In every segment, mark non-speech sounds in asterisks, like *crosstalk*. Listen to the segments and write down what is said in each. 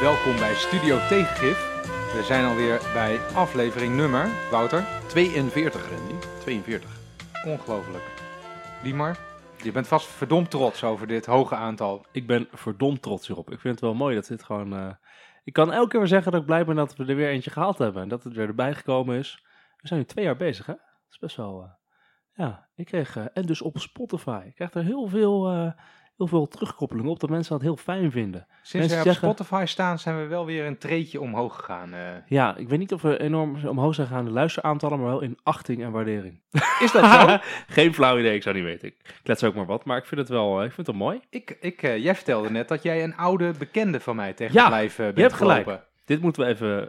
welkom bij Studio Tegengif. We zijn alweer bij aflevering nummer, Wouter, 42, Randy. 42. ongelooflijk. Liemar, je bent vast verdomd trots over dit hoge aantal. Ik ben verdomd trots hierop. Ik vind het wel mooi dat dit gewoon... eh, ik kan elke keer weer zeggen dat ik blij ben dat we er weer eentje gehaald hebben. En dat het weer erbij gekomen is. We zijn nu twee jaar bezig, hè? Dat is best wel... eh, ja, ik kreeg... eh, en dus op Spotify. Ik krijg er heel veel, heel veel terugkoppeling op. Dat mensen dat heel fijn vinden. Sinds Mensen we op zeggen- Spotify staan zijn we wel weer een treetje omhoog gegaan. eh. Ja, ik weet niet of we enorm omhoog zijn gegaan in de luisteraantallen, maar wel in achting en waardering. *laughs* Is dat zo? *laughs* Geen flauw idee, ik zou niet weten. Ik klets ook maar wat, maar ik vind het wel, eh, ik vind het wel mooi. ik, ik, eh, jij vertelde net dat jij een oude bekende van mij tegen Ja, het lijf bent hebt gelijk. gelopen. Dit moeten we even.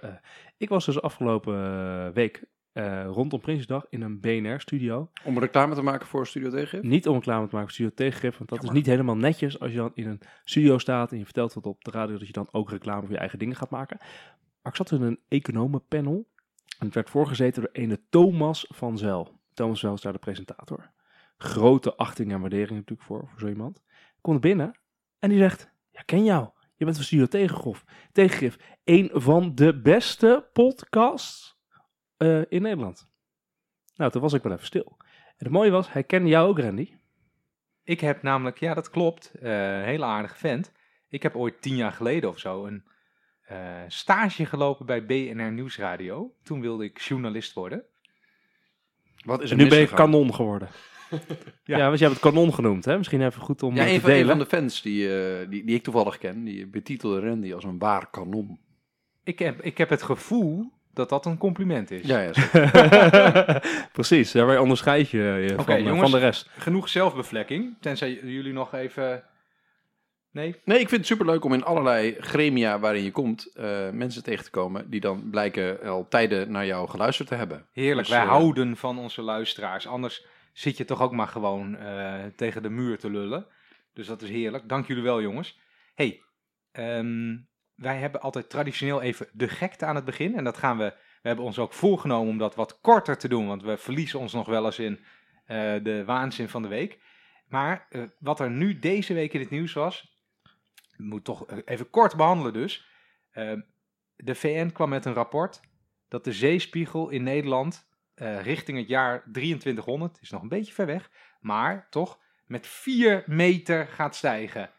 ik was dus afgelopen week eh, rondom Prinsjesdag in een BNR-studio. Om reclame te maken voor Studio Tegengif? Niet om reclame te maken voor Studio Tegengif, want dat Jammer. is niet helemaal netjes als je dan in een studio staat en je vertelt wat op de radio, dat je dan ook reclame voor je eigen dingen gaat maken. Maar ik zat in een economenpanel en het werd voorgezeten door ene Thomas van Zel. Thomas van Zel is daar de presentator. Grote achting en waardering natuurlijk voor, voor zo iemand. Ik kom er binnen en die zegt, ja, ken jou. Je bent van Studio Tegengif. Tegengif. Een van de beste podcasts eh, in Nederland. Nou, toen was ik wel even stil. En het mooie was, hij kende jou ook, Randy. Ik heb namelijk, ja dat klopt, eh, een hele aardige vent. Ik heb ooit tien jaar geleden of zo een eh, stage gelopen bij BNR Nieuwsradio. Toen wilde ik journalist worden. Wat is En nu ben je kanon geworden. *laughs* Ja. ja. want jij hebt het kanon genoemd, hè? Misschien even goed om Ja, te van, een delen. van de fans die, eh, die, die ik toevallig ken, die betitelde Randy als een waar kanon. Ik heb, ik heb het gevoel dat dat een compliment is. Ja, ja. *laughs* *laughs* Precies, daarbij onderscheid je je Oké, van, eh, jongens. van de rest. Genoeg zelfbevlekking, tenzij jullie nog even... Nee? Nee, ik vind het superleuk om in allerlei gremia waarin je komt, eh, mensen tegen te komen die dan blijken al tijden naar jou geluisterd te hebben. Heerlijk, Dus, wij eh, houden van onze luisteraars. Anders zit je toch ook maar gewoon eh, tegen de muur te lullen. Dus dat is heerlijk. Dank jullie wel, jongens. hey, ehm, wij hebben altijd traditioneel even de gekte aan het begin. En dat gaan we... We hebben ons ook voorgenomen om dat wat korter te doen. Want we verliezen ons nog wel eens in eh, de waanzin van de week. Maar eh, wat er nu deze week in het nieuws was... Moet toch eh, even kort behandelen dus. Ehm, de VN kwam met een rapport dat de zeespiegel in Nederland richting het jaar 2300, is nog een beetje ver weg, maar toch met 4 meter gaat stijgen.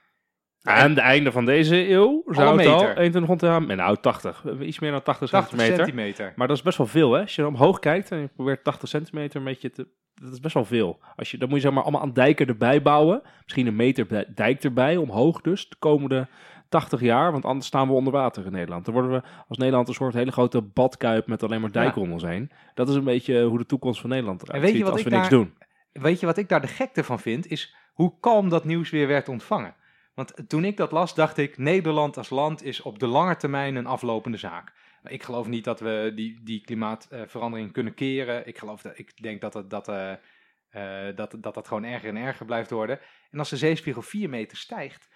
Aan het einde van deze eeuw zou Alle het al meter. 2100 jaar, en nou 80, iets meer dan 80, 80 centimeter. centimeter. Maar dat is best wel veel, hè? Als je omhoog kijkt en je probeert 80 centimeter een beetje te... Dat is best wel veel. Als je, dan moet je zeg maar allemaal aan dijken erbij bouwen. Misschien een meter dijk erbij, omhoog dus, de komende 80 jaar. Want anders staan we onder water in Nederland. Dan worden we als Nederland een soort hele grote badkuip met alleen maar dijken Ja. om ons heen. Dat is een beetje hoe de toekomst van Nederland eruit En weet je ziet wat als ik we niks daar- doen. Weet je wat ik daar de gekte van vind, is hoe kalm dat nieuws weer werd ontvangen. Want toen ik dat las, dacht ik, Nederland als land is op de lange termijn een aflopende zaak. Ik geloof niet dat we die, die klimaatverandering kunnen keren. Ik, geloof dat, ik denk dat dat, eh, eh, dat, dat dat gewoon erger en erger blijft worden. En als de zeespiegel 4 meter stijgt,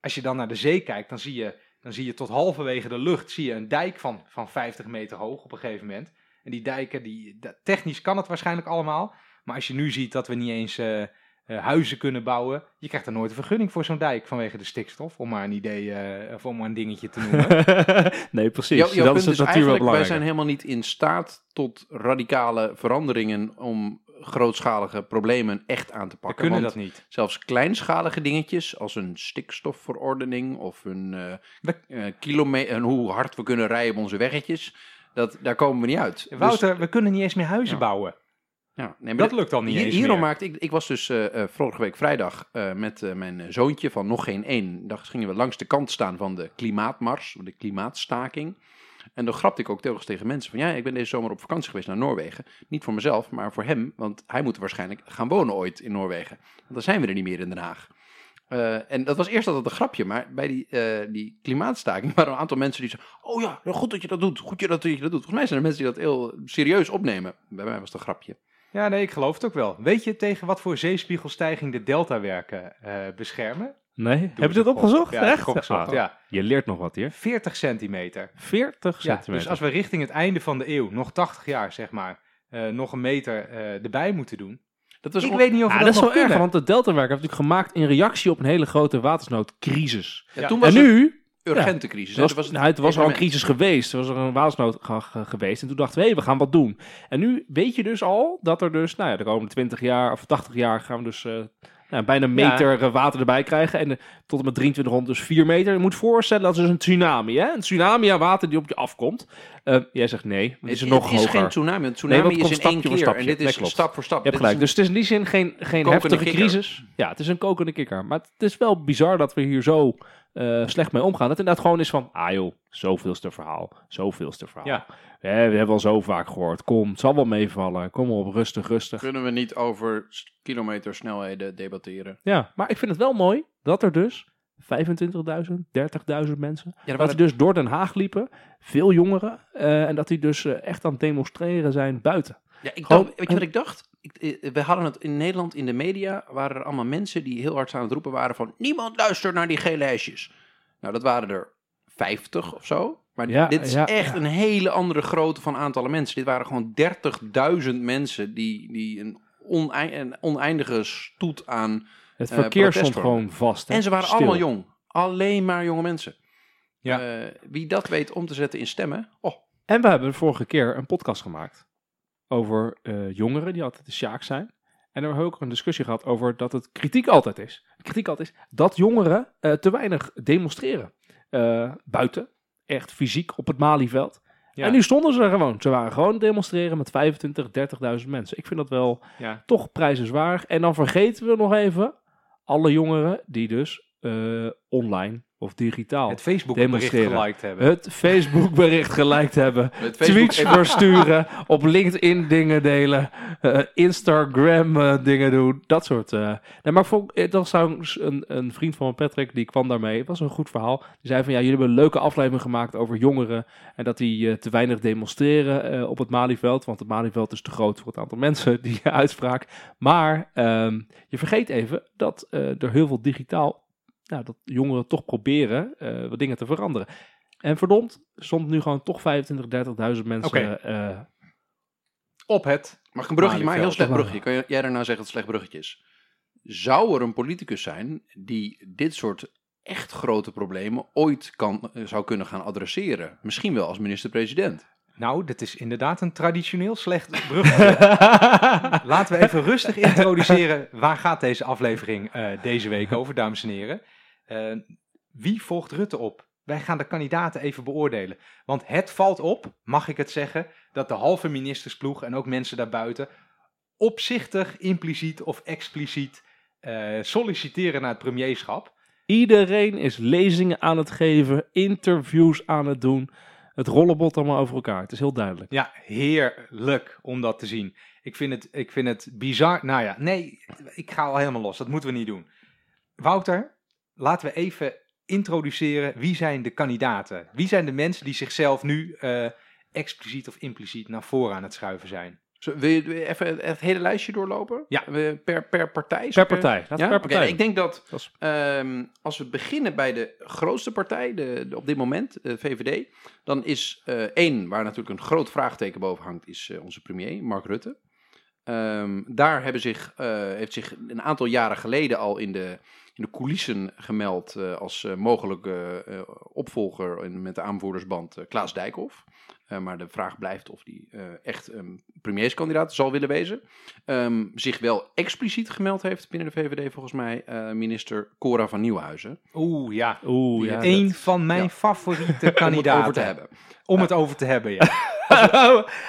als je dan naar de zee kijkt, dan zie je, dan zie je tot halverwege de lucht zie je een dijk van, van 50 meter hoog op een gegeven moment. En die dijken, die, technisch kan het waarschijnlijk allemaal. Maar als je nu ziet dat we niet eens eh, eh, huizen kunnen bouwen, je krijgt er nooit een vergunning voor zo'n dijk vanwege de stikstof, om maar een idee, eh, of om maar een dingetje te noemen. *laughs* nee, precies. Dat punt is natuurlijk wel eigenlijk, wij zijn helemaal niet in staat tot radicale veranderingen om grootschalige problemen echt aan te We pakken. kunnen Want dat niet. Zelfs kleinschalige dingetjes als een stikstofverordening of een, eh We- kilome- en hoe hard we kunnen rijden op onze weggetjes, dat, daar komen we niet uit. Dus- Wouter, we kunnen niet eens meer huizen Ja. bouwen. Ja, nee, Dat lukt al niet Hier, eens hierom meer. maakte ik, ik was dus eh, eh, vorige week vrijdag eh, met mijn zoontje van nog geen één. Dan gingen we langs de kant staan van de klimaatmars, de klimaatstaking. En dan grapte ik ook telkens tegen mensen van ja, ik ben deze zomer op vakantie geweest naar Noorwegen. Niet voor mezelf, maar voor hem, want hij moet waarschijnlijk gaan wonen ooit in Noorwegen. Want dan zijn we er niet meer in Den Haag. En dat was eerst altijd een grapje, maar bij die, die klimaatstaking *laughs* waren een aantal mensen die zeiden: Oh ja, goed dat je dat doet, goed dat je dat doet. Volgens mij zijn er mensen die dat heel serieus opnemen. Bij mij was het een grapje. Ja, nee, ik geloof het ook wel. Weet je tegen wat voor zeespiegelstijging de deltawerken eh beschermen? Nee, Doe heb je een opgezocht? Ja, Echt? opgezocht, Ah, ja. Je leert nog wat hier. 40 centimeter. 40 Ja, centimeter. dus als we richting het einde van de eeuw, nog 80 jaar zeg maar, eh, nog een meter eh, erbij moeten doen. Dat was ik weet niet of we Ja, dat, dat is nog wel erg, want het Deltawerk heeft natuurlijk gemaakt in reactie op een hele grote watersnoodcrisis. Ja, Ja. toen was En het- nu urgente crisis. Het was, nou, het was al een crisis geweest. Er was er een watersnood ge- ge- geweest. En toen dachten we, hé, we gaan wat doen. En nu weet je dus al dat er dus, nou ja, de komende 20 jaar of 80 jaar gaan we dus eh, nou, bijna een meter eh, water erbij krijgen. En eh, tot en met 2300 dus 4 meter. Je moet voorstellen, dat is dus een tsunami. Hè? Een tsunami aan water die op je afkomt. Jij zegt nee, maar het is Het nog is hoger. geen tsunami. Een tsunami het is in één keer. stapje. En dit is stap voor stap. Je hebt is gelijk. Dus het is in die zin geen, geen heftige kikker. crisis. Ja, het is een kokende kikker. Maar het is wel bizar dat we hier zo eh, slecht mee omgaan. Dat het inderdaad gewoon is van, ah joh, zoveelste verhaal, zoveelste verhaal. Ja. Hè, we hebben al zo vaak gehoord. Kom, het zal wel meevallen. Kom op, rustig, rustig. Kunnen we niet over kilometersnelheden debatteren? Ja, maar ik vind het wel mooi dat er dus 25.000, 30.000 mensen, Ja, dat die dus door Den Haag liepen, veel jongeren, eh, en dat die dus eh, echt aan het demonstreren zijn buiten. Ja, ik Gewoon- dacht, weet je wat ik dacht? Ik, eh, we hadden het in Nederland in de media, waren er allemaal mensen die heel hard aan het roepen waren van niemand luistert naar die gele hesjes. Nou, dat waren er 50 of zo. Maar Ja, dit is ja, echt ja. een hele andere grootte van aantallen mensen. Dit waren gewoon 30.000 mensen die, die een, onei- een oneindige stoet aan... Het Eh, verkeer stond gewoon vast. hè. En ze waren Stil. allemaal jong. Alleen maar jonge mensen. Ja. Eh, wie dat weet om te zetten in stemmen, oh, En we hebben de vorige keer een podcast gemaakt over eh, jongeren die altijd de sjaak zijn. En daar hebben we ook een discussie gehad over dat het kritiek altijd is. Kritiek altijd is dat jongeren eh, te weinig demonstreren. Eh, buiten, echt fysiek op het Malieveld. Ja. En nu stonden ze er gewoon. Ze waren gewoon demonstreren met 25, 30.000 mensen. Ik vind dat wel Ja. toch prijzenswaardig. En dan vergeten we nog even alle jongeren die dus eh, online of digitaal Het Facebook bericht Demonstreren. geliked hebben. het Facebook bericht geliked hebben. *laughs* met Tweets versturen, op LinkedIn dingen delen, eh, Instagram eh, dingen doen, dat soort. Nee, maar vond, dat zou een, een vriend van Patrick, die kwam daarmee. Het was een goed verhaal. Die zei van ja, jullie hebben een leuke aflevering gemaakt over jongeren en dat die te weinig demonstreren op het Malieveld, want het Malieveld is te groot voor het aantal mensen die *laughs* uitspraak. Maar ehm, je vergeet even dat er heel veel digitaal, nou, dat jongeren toch proberen eh, wat dingen te veranderen. En verdomd, stond nu gewoon toch 25, 30.000 mensen. Eh, Op het. Mag ik een bruggetje, maar een heel slecht bruggetje. Kan jij daarna zeggen dat het slecht bruggetje is? Zou er een politicus zijn die dit soort echt grote problemen ooit kan, eh, zou kunnen gaan adresseren? Misschien wel als minister-president. Nou, dit is inderdaad een traditioneel slecht bruggetje. *laughs* Laten we even rustig introduceren. Waar gaat deze aflevering eh, deze week over, dames en heren? Eh, wie volgt Rutte op? Wij gaan de kandidaten even beoordelen. Want het valt op, mag ik het zeggen, dat de halve ministersploeg en ook mensen daarbuiten opzichtig, impliciet of expliciet eh, solliciteren naar het premierschap. Iedereen is lezingen aan het geven, interviews aan het doen. Het rollenbot allemaal over elkaar. Het is heel duidelijk. Ja, heerlijk om dat te zien. Ik vind het, ik vind het bizar. Nou ja, nee, ik ga al helemaal los. Dat moeten we niet doen. Wouter, laten we even introduceren. Wie zijn de kandidaten? Wie zijn de mensen die zichzelf nu eh, expliciet of impliciet naar voren aan het schuiven zijn? Zo, wil, je, even het hele lijstje doorlopen? Ja. Per, per partij? Per partij. Ja? per partij. ik denk dat ehm, als we beginnen bij de grootste partij, de, de- op dit moment, de VVD, dan is eh, één, waar natuurlijk een groot vraagteken boven hangt, is eh, onze premier, Mark Rutte. Ehm, daar hebben zich, eh, heeft zich een aantal jaren geleden al in de, in de coulissen gemeld eh, als eh, mogelijke eh, opvolger in- met de aanvoerdersband Klaas Dijkhoff. Eh, maar de vraag blijft of die eh, echt een premierskandidaat zal willen wezen. Ehm, zich wel expliciet gemeld heeft binnen de VVD volgens mij eh, minister Cora van Nieuwhuizen. Oeh, ja. Oeh, ja. Een van mijn ja. favoriete Om kandidaten. het over te hebben. Om het over te hebben, ja. *laughs*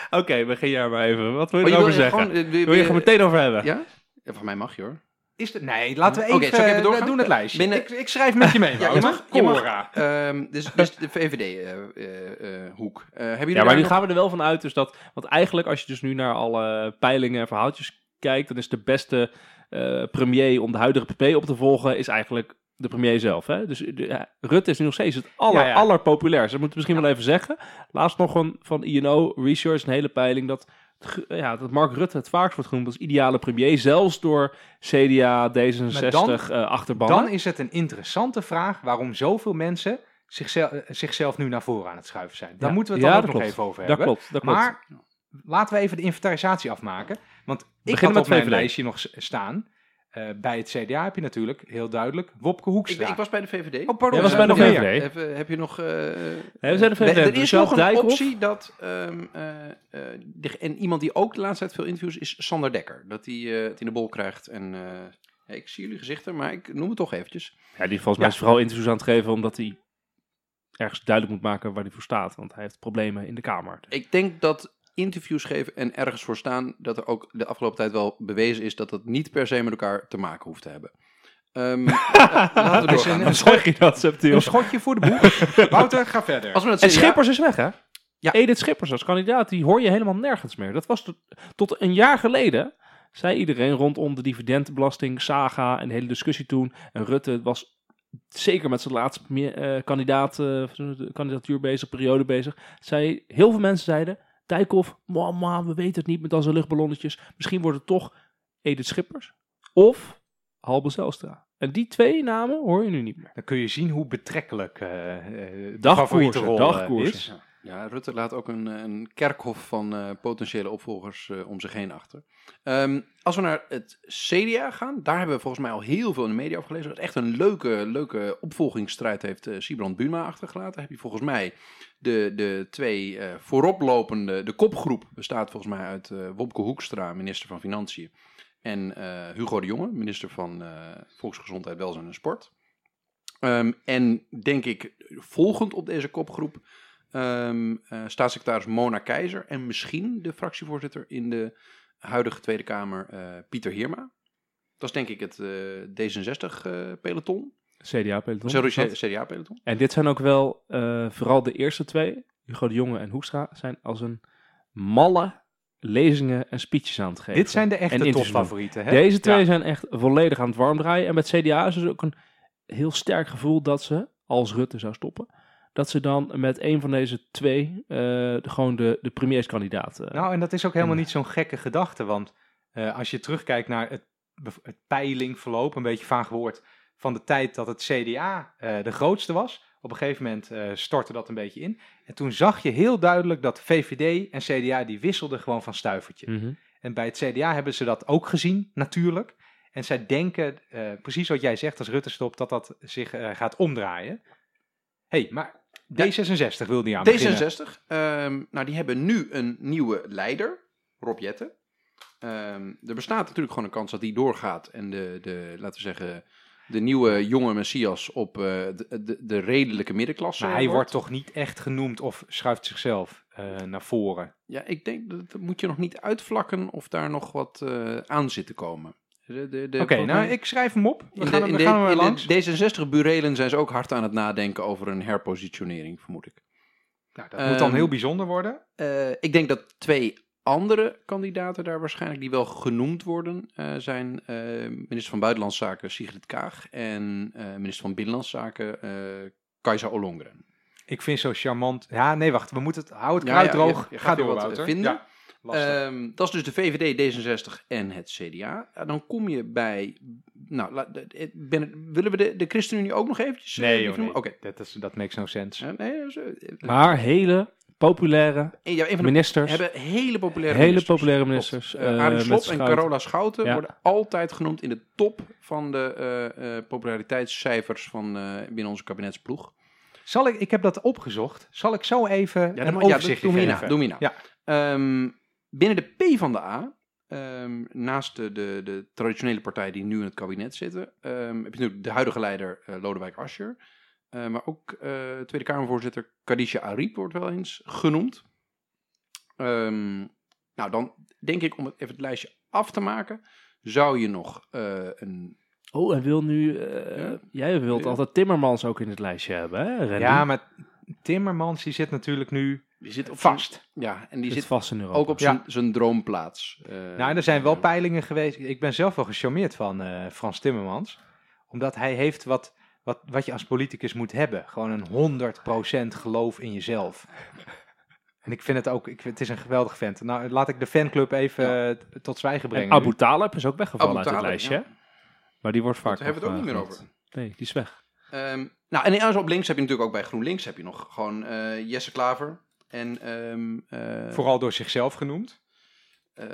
Oké, begin jij maar even. Wat wil je Oh, erover wil zeggen? gewoon, eh, wil- wil je er meteen over hebben? Ja? ja? Van mij mag je hoor. Is het, nee, laten we Oké, even, zal ik even eh, doorgaan? doen het lijstje. Binnen- Ik, ik schrijf met je mee, *laughs* Ja, je mag- je mag. Cora. Ehm, dus, *laughs* dus de VVD-hoek. Eh, hebben jullie Ja, maar nu nog- gaan we er wel van uit. Dus dat, want eigenlijk, als je dus nu naar alle peilingen en verhaaltjes kijkt, dan is de beste eh, premier om de huidige PP op te volgen, is eigenlijk de premier zelf. Hè? Dus ja, Rutte is nu nog steeds het aller, Ja, ja. allerpopulairst. Dat moeten we misschien wel even zeggen. Laatst nog een, van INO Research, een hele peiling, dat, ja, dat Mark Rutte het vaakst wordt genoemd als ideale premier. Zelfs door CDA, D66, Maar dan- eh achterbannen. Dan is het een interessante vraag waarom zoveel mensen zichzelf, eh, zichzelf nu naar voren aan het schuiven zijn. Daar moeten we het dan ook dat nog klopt. even over dat hebben. klopt, dat klopt. Maar laten we even de inventarisatie afmaken. Want ik Beginnen had op met mijn VVD. lijstje nog staan Eh, bij het CDA heb je natuurlijk heel duidelijk Wopke Ik, Hoekstra. ik was bij de VVD. Oh, pardon. Jij was bij de VVD. heb je nog... eh, we zijn de VVD. Er is nog een optie dat... ehm, eh, eh, de- en iemand die ook de laatste tijd veel interviews is Sander Dekker. Dat hij het in de bol krijgt. En eh, ik zie jullie gezichten, maar ik noem het toch eventjes. Ja, die volgens mij is vooral interviews aan het geven omdat hij ergens duidelijk moet maken waar hij voor staat. Want hij heeft problemen in de Kamer. Ik denk dat interviews geven en ergens voor staan... dat er ook de afgelopen tijd wel bewezen is... dat dat niet per se met elkaar te maken hoeft te hebben. Ehm, *laughs* laten we Dus een- Wat zeg je dat, Subtiel? Een schotje voor de boeg. *laughs* Wouter, ga verder. Als we het En CDA Schippers is weg, hè? Ja. Edith Schippers als kandidaat, die hoor je helemaal nergens meer. Dat was tot, tot een jaar geleden, zei iedereen rondom de dividendenbelasting, saga en de hele discussie toen. En Rutte was zeker met zijn laatste eh, kandidaat, eh, kandidatuur bezig, periode bezig. Zei, heel veel mensen zeiden, Dijkhoff, mama, we weten het niet met al zijn luchtballonnetjes. Misschien wordt het toch Edith Schippers of Halbe Zijlstra. En die twee namen hoor je nu niet meer. Dan kun je zien hoe betrekkelijk de Dagkoersen, eh, dagkoersen. is. Ja, Rutte laat ook een, een kerkhof van eh, potentiële opvolgers eh, om zich heen achter. Ehm, als we naar het CDA gaan, daar hebben we volgens mij al heel veel in de media over gelezen. Dat echt een leuke, leuke opvolgingsstrijd heeft eh Sibrand Buma achtergelaten. Heb je volgens mij de, de twee eh, vooroplopende, de kopgroep bestaat volgens mij uit eh, Wopke Hoekstra, minister van Financiën. En eh, Hugo de Jonge, minister van Volksgezondheid, Welzijn en Sport. Ehm, en denk ik, volgend op deze kopgroep Ehm, eh, staatssecretaris Mona Keizer en misschien de fractievoorzitter in de huidige Tweede Kamer, Pieter Hierma. Dat is denk ik het D66-peloton. CDA-peloton. Sorry? CDA-peloton. En dit zijn ook wel, eh, vooral de eerste twee, Hugo de Jonge en Hoekstra, zijn als een malle lezingen en speeches aan het geven. Dit zijn de En echte topfavorieten. Hè? Deze twee Ja. zijn echt volledig aan het warm draaien. En met CDA is er ook een heel sterk gevoel dat ze, als Rutte zou stoppen, dat ze dan met een van deze twee eh, de- gewoon de, de premierskandidaat... Nou, en dat is ook helemaal niet zo'n gekke gedachte. Want eh, als je terugkijkt naar het, het peilingverloop, een beetje vaag woord, van de tijd dat het CDA eh, de grootste was. Op een gegeven moment eh, stortte dat een beetje in. En toen zag je heel duidelijk dat VVD en CDA die wisselden gewoon van stuivertje. mhm. En bij het CDA hebben ze dat ook gezien, natuurlijk. En zij denken, eh, precies wat jij zegt als Rutte stopt, dat dat zich gaat omdraaien. hey, maar D66 wil niet aan beginnen. D66, ehm, nou die hebben nu een nieuwe leider, Rob Jetten. Ehm, er bestaat natuurlijk gewoon een kans dat die doorgaat en de, de laten we zeggen, de nieuwe jonge Messias op eh, de, de, de redelijke middenklasse Maar hij wordt toch niet echt genoemd of schuift zichzelf eh, naar voren. Ja, ik denk dat moet je nog niet uitvlakken of daar nog wat eh, aan zit te komen. Oké, nou ik schrijf hem op. We in gaan, de, hem- in we de- gaan langs. de D66-burelen zijn ze ook hard aan het nadenken over een herpositionering, vermoed ik. Nou, dat moet dan Ehm, heel bijzonder worden. Ik denk dat twee andere kandidaten daar waarschijnlijk die wel genoemd worden eh, zijn eh, minister van Buitenlandse Zaken Sigrid Kaag en eh, minister van Binnenlandse Zaken eh Kajsa Ollongren. Ik vind zo charmant. Ja, nee, wacht. We moeten het. Hou het kruid ja, droog. je- je Ga door, wat, Wouter. vinden. Ja. Ehm, dat is dus de VVD, D66 en het CDA. Ja, dan kom je bij. Nou, la- de- de- ben, willen we de, de ChristenUnie ook nog eventjes? nee, joh. Oké. Dat, is, dat makes no sense. Nee, dat is, Maar hele populaire ja, een van de ministers. hebben hele populaire Hele ministers. populaire ministers, Arie Slob en. Carola Schouten Ja. worden altijd genoemd in de top van de eh, eh, populariteitscijfers van eh, binnen onze kabinetsploeg. Zal ik, ik heb dat opgezocht. Zal ik zo even Ja, een ja, overzicht doe me geven? doe. Ja. Ehm, binnen de P van de A, ehm, naast de, de, de traditionele partijen die nu in het kabinet zitten, ehm, heb je natuurlijk de huidige leider Lodewijk Asscher. Eh, maar ook eh, Tweede Kamervoorzitter Kadisha Ariep wordt wel eens genoemd. Ehm, nou, dan denk ik om het even het lijstje af te maken, zou je nog eh, een... Oh, en wil nu... Ja. Jij wilt Ja. altijd Timmermans ook in het lijstje hebben, hè, Randy? Ja, maar Timmermans die zit natuurlijk nu Die zit op vast. Zijn, ja, en die zit zit vast in Europa. ook op Ja. zijn, droomplaats. Eh, Nou, en er zijn wel peilingen geweest. Ik ben zelf wel gecharmeerd van eh, Frans Timmermans. Omdat hij heeft wat, wat, wat je als politicus moet hebben. Gewoon een 100% geloof in jezelf. En ik vind het ook, ik vind, het is een geweldig vent. Nou, laat ik de fanclub even Ja. eh, tot zwijgen En brengen. Abu nu. Talib is ook weggevallen Abu uit het lijstje, ja. Maar die wordt vaak Daar hebben we het ook niet meer eh, over. Nee, die is weg. Ehm, nou, en als op links heb je natuurlijk ook bij GroenLinks heb je nog gewoon eh, Jesse Klaver. En, ehm, eh, Vooral door zichzelf genoemd. eh,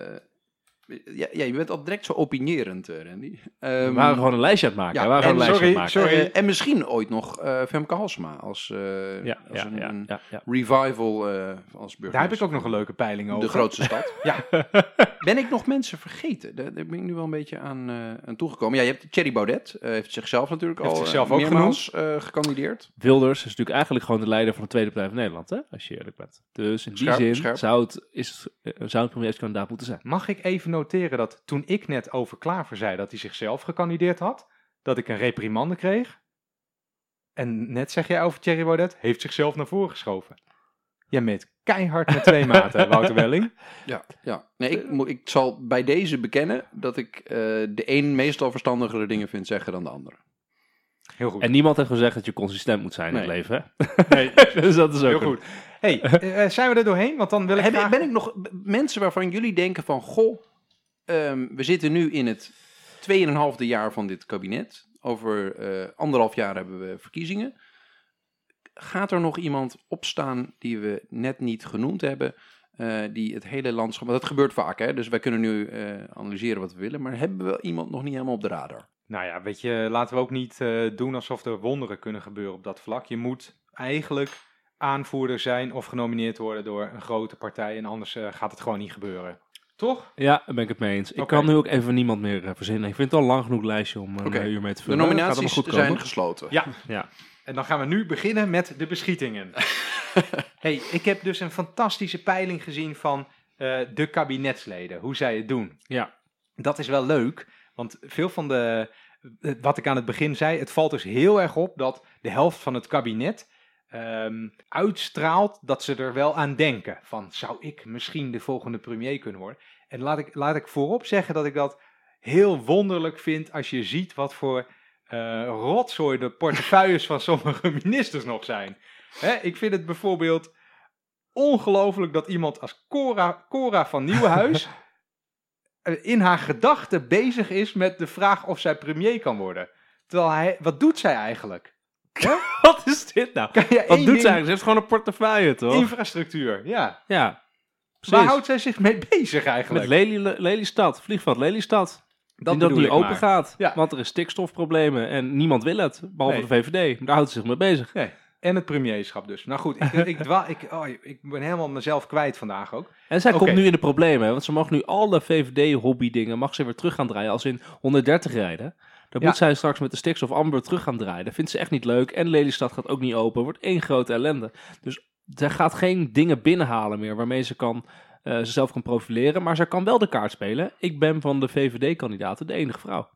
Ja, ja, je bent al direct zo opinierend, eh, Randy. We Ehm, waren gewoon een lijstje aan het maken. ja, we waren gewoon en een lijstje sorry, aan het maken. sorry. en misschien ooit nog eh Femke Halsema als, eh, Ja, als ja, een, ja, een ja, ja. revival eh, als burgemeester. Daar heb ik ook nog een leuke peiling over. De grootste *laughs* stad. Ja, *laughs* Ben ik nog mensen vergeten? Daar, daar ben ik nu wel een beetje aan, eh, aan toegekomen. Ja, je hebt Thierry Baudet. heeft zichzelf natuurlijk Heeft al zichzelf ook meermaals eh, gekandideerd. Wilders is natuurlijk eigenlijk gewoon de leider van de Tweede Partij van Nederland, hè? als je eerlijk bent. Dus in die Scherp, zin scherp. zou het, is, zou het premierskandidaat moeten zijn. mag ik even noteren dat toen ik net over Klaver zei dat hij zichzelf gekandideerd had, dat ik een reprimande kreeg. En net zeg jij over Thierry Baudet, heeft zichzelf naar voren geschoven. Jij meet keihard met twee *laughs* maten, Wouter Welling. Ja, ja. Nee, ik, moet- ik zal bij deze bekennen dat ik eh, de een meestal verstandigere dingen vind zeggen dan de andere. Heel goed. En niemand heeft gezegd dat je consistent moet zijn in het leven, hè? *laughs* Nee, dus dat is ook heel een- goed. hey, eh, zijn we er doorheen? Want dan wil ik Heb, graag... ben ik nog mensen waarvan jullie denken van... Goh, ehm, we zitten nu in het 2,5 jaar van dit kabinet. Over eh, anderhalf jaar hebben we verkiezingen. Gaat er nog iemand opstaan die we net niet genoemd hebben... eh, die het hele landschap... Want dat gebeurt vaak, hè? Dus wij kunnen nu eh, analyseren wat we willen. Maar hebben we iemand nog niet helemaal op de radar? Nou ja, weet je, laten we ook niet doen alsof er wonderen kunnen gebeuren op dat vlak. Je moet eigenlijk aanvoerder zijn of genomineerd worden door een grote partij. En anders gaat het gewoon niet gebeuren. Toch? Ja, daar ben ik het mee eens. Ik Oké. kan nu ook even niemand meer eh, verzinnen. Ik vind het al lang genoeg lijstje om een Oké. eh, uur mee te De vullen. Gaat allemaal nominaties goed zijn komen. gesloten. Ja. Ja. En dan gaan we nu beginnen met de beschietingen. *laughs* hey, ik heb dus een fantastische peiling gezien van eh, de kabinetsleden, hoe zij het doen. Ja. Dat is wel leuk, want veel van de, eh, wat ik aan het begin zei, het valt dus heel erg op dat de helft van het kabinet ehm, uitstraalt dat ze er wel aan denken. Van, zou ik misschien de volgende premier kunnen worden? En laat ik, laat ik voorop zeggen dat ik dat heel wonderlijk vind als je ziet wat voor eh rotzooi de portefeuilles van sommige *laughs* ministers nog zijn. Hè, ik vind het bijvoorbeeld ongelooflijk dat iemand als Cora, Cora van Nieuwenhuis *laughs* eh, in haar gedachten bezig is met de vraag of zij premier kan worden. Terwijl hij, wat doet zij eigenlijk? *laughs* Wat is dit nou? Wat doet zij? Ze heeft gewoon een portefeuille, toch? Infrastructuur, ja. Ja. Waar Precies. houdt zij zich mee *laughs* bezig Met eigenlijk? Lely, Lelystad, vliegveld Lelystad. dat en dat die open maar. gaat. Ja. Want er is stikstofproblemen en niemand wil het. Behalve Nee. de VVD. Daar houdt ze zich mee bezig. Nee. En het premierschap dus. Nou goed, ik, ik, dwa- ik, oh, ik ben helemaal mezelf kwijt vandaag ook. En zij komt nu in de problemen. Want ze mag nu alle VVD-hobby-dingen mag ze weer terug gaan draaien. Als in 130 rijden. Dan Ja. moet zij straks met de stikstof amber terug gaan draaien. Dat vindt ze echt niet leuk. En Lelystad gaat ook niet open. Wordt één grote ellende. Dus zij gaat geen dingen binnenhalen meer waarmee ze kan, eh, zichzelf kan profileren. Maar ze kan wel de kaart spelen. Ik ben van de VVD-kandidaten de enige vrouw.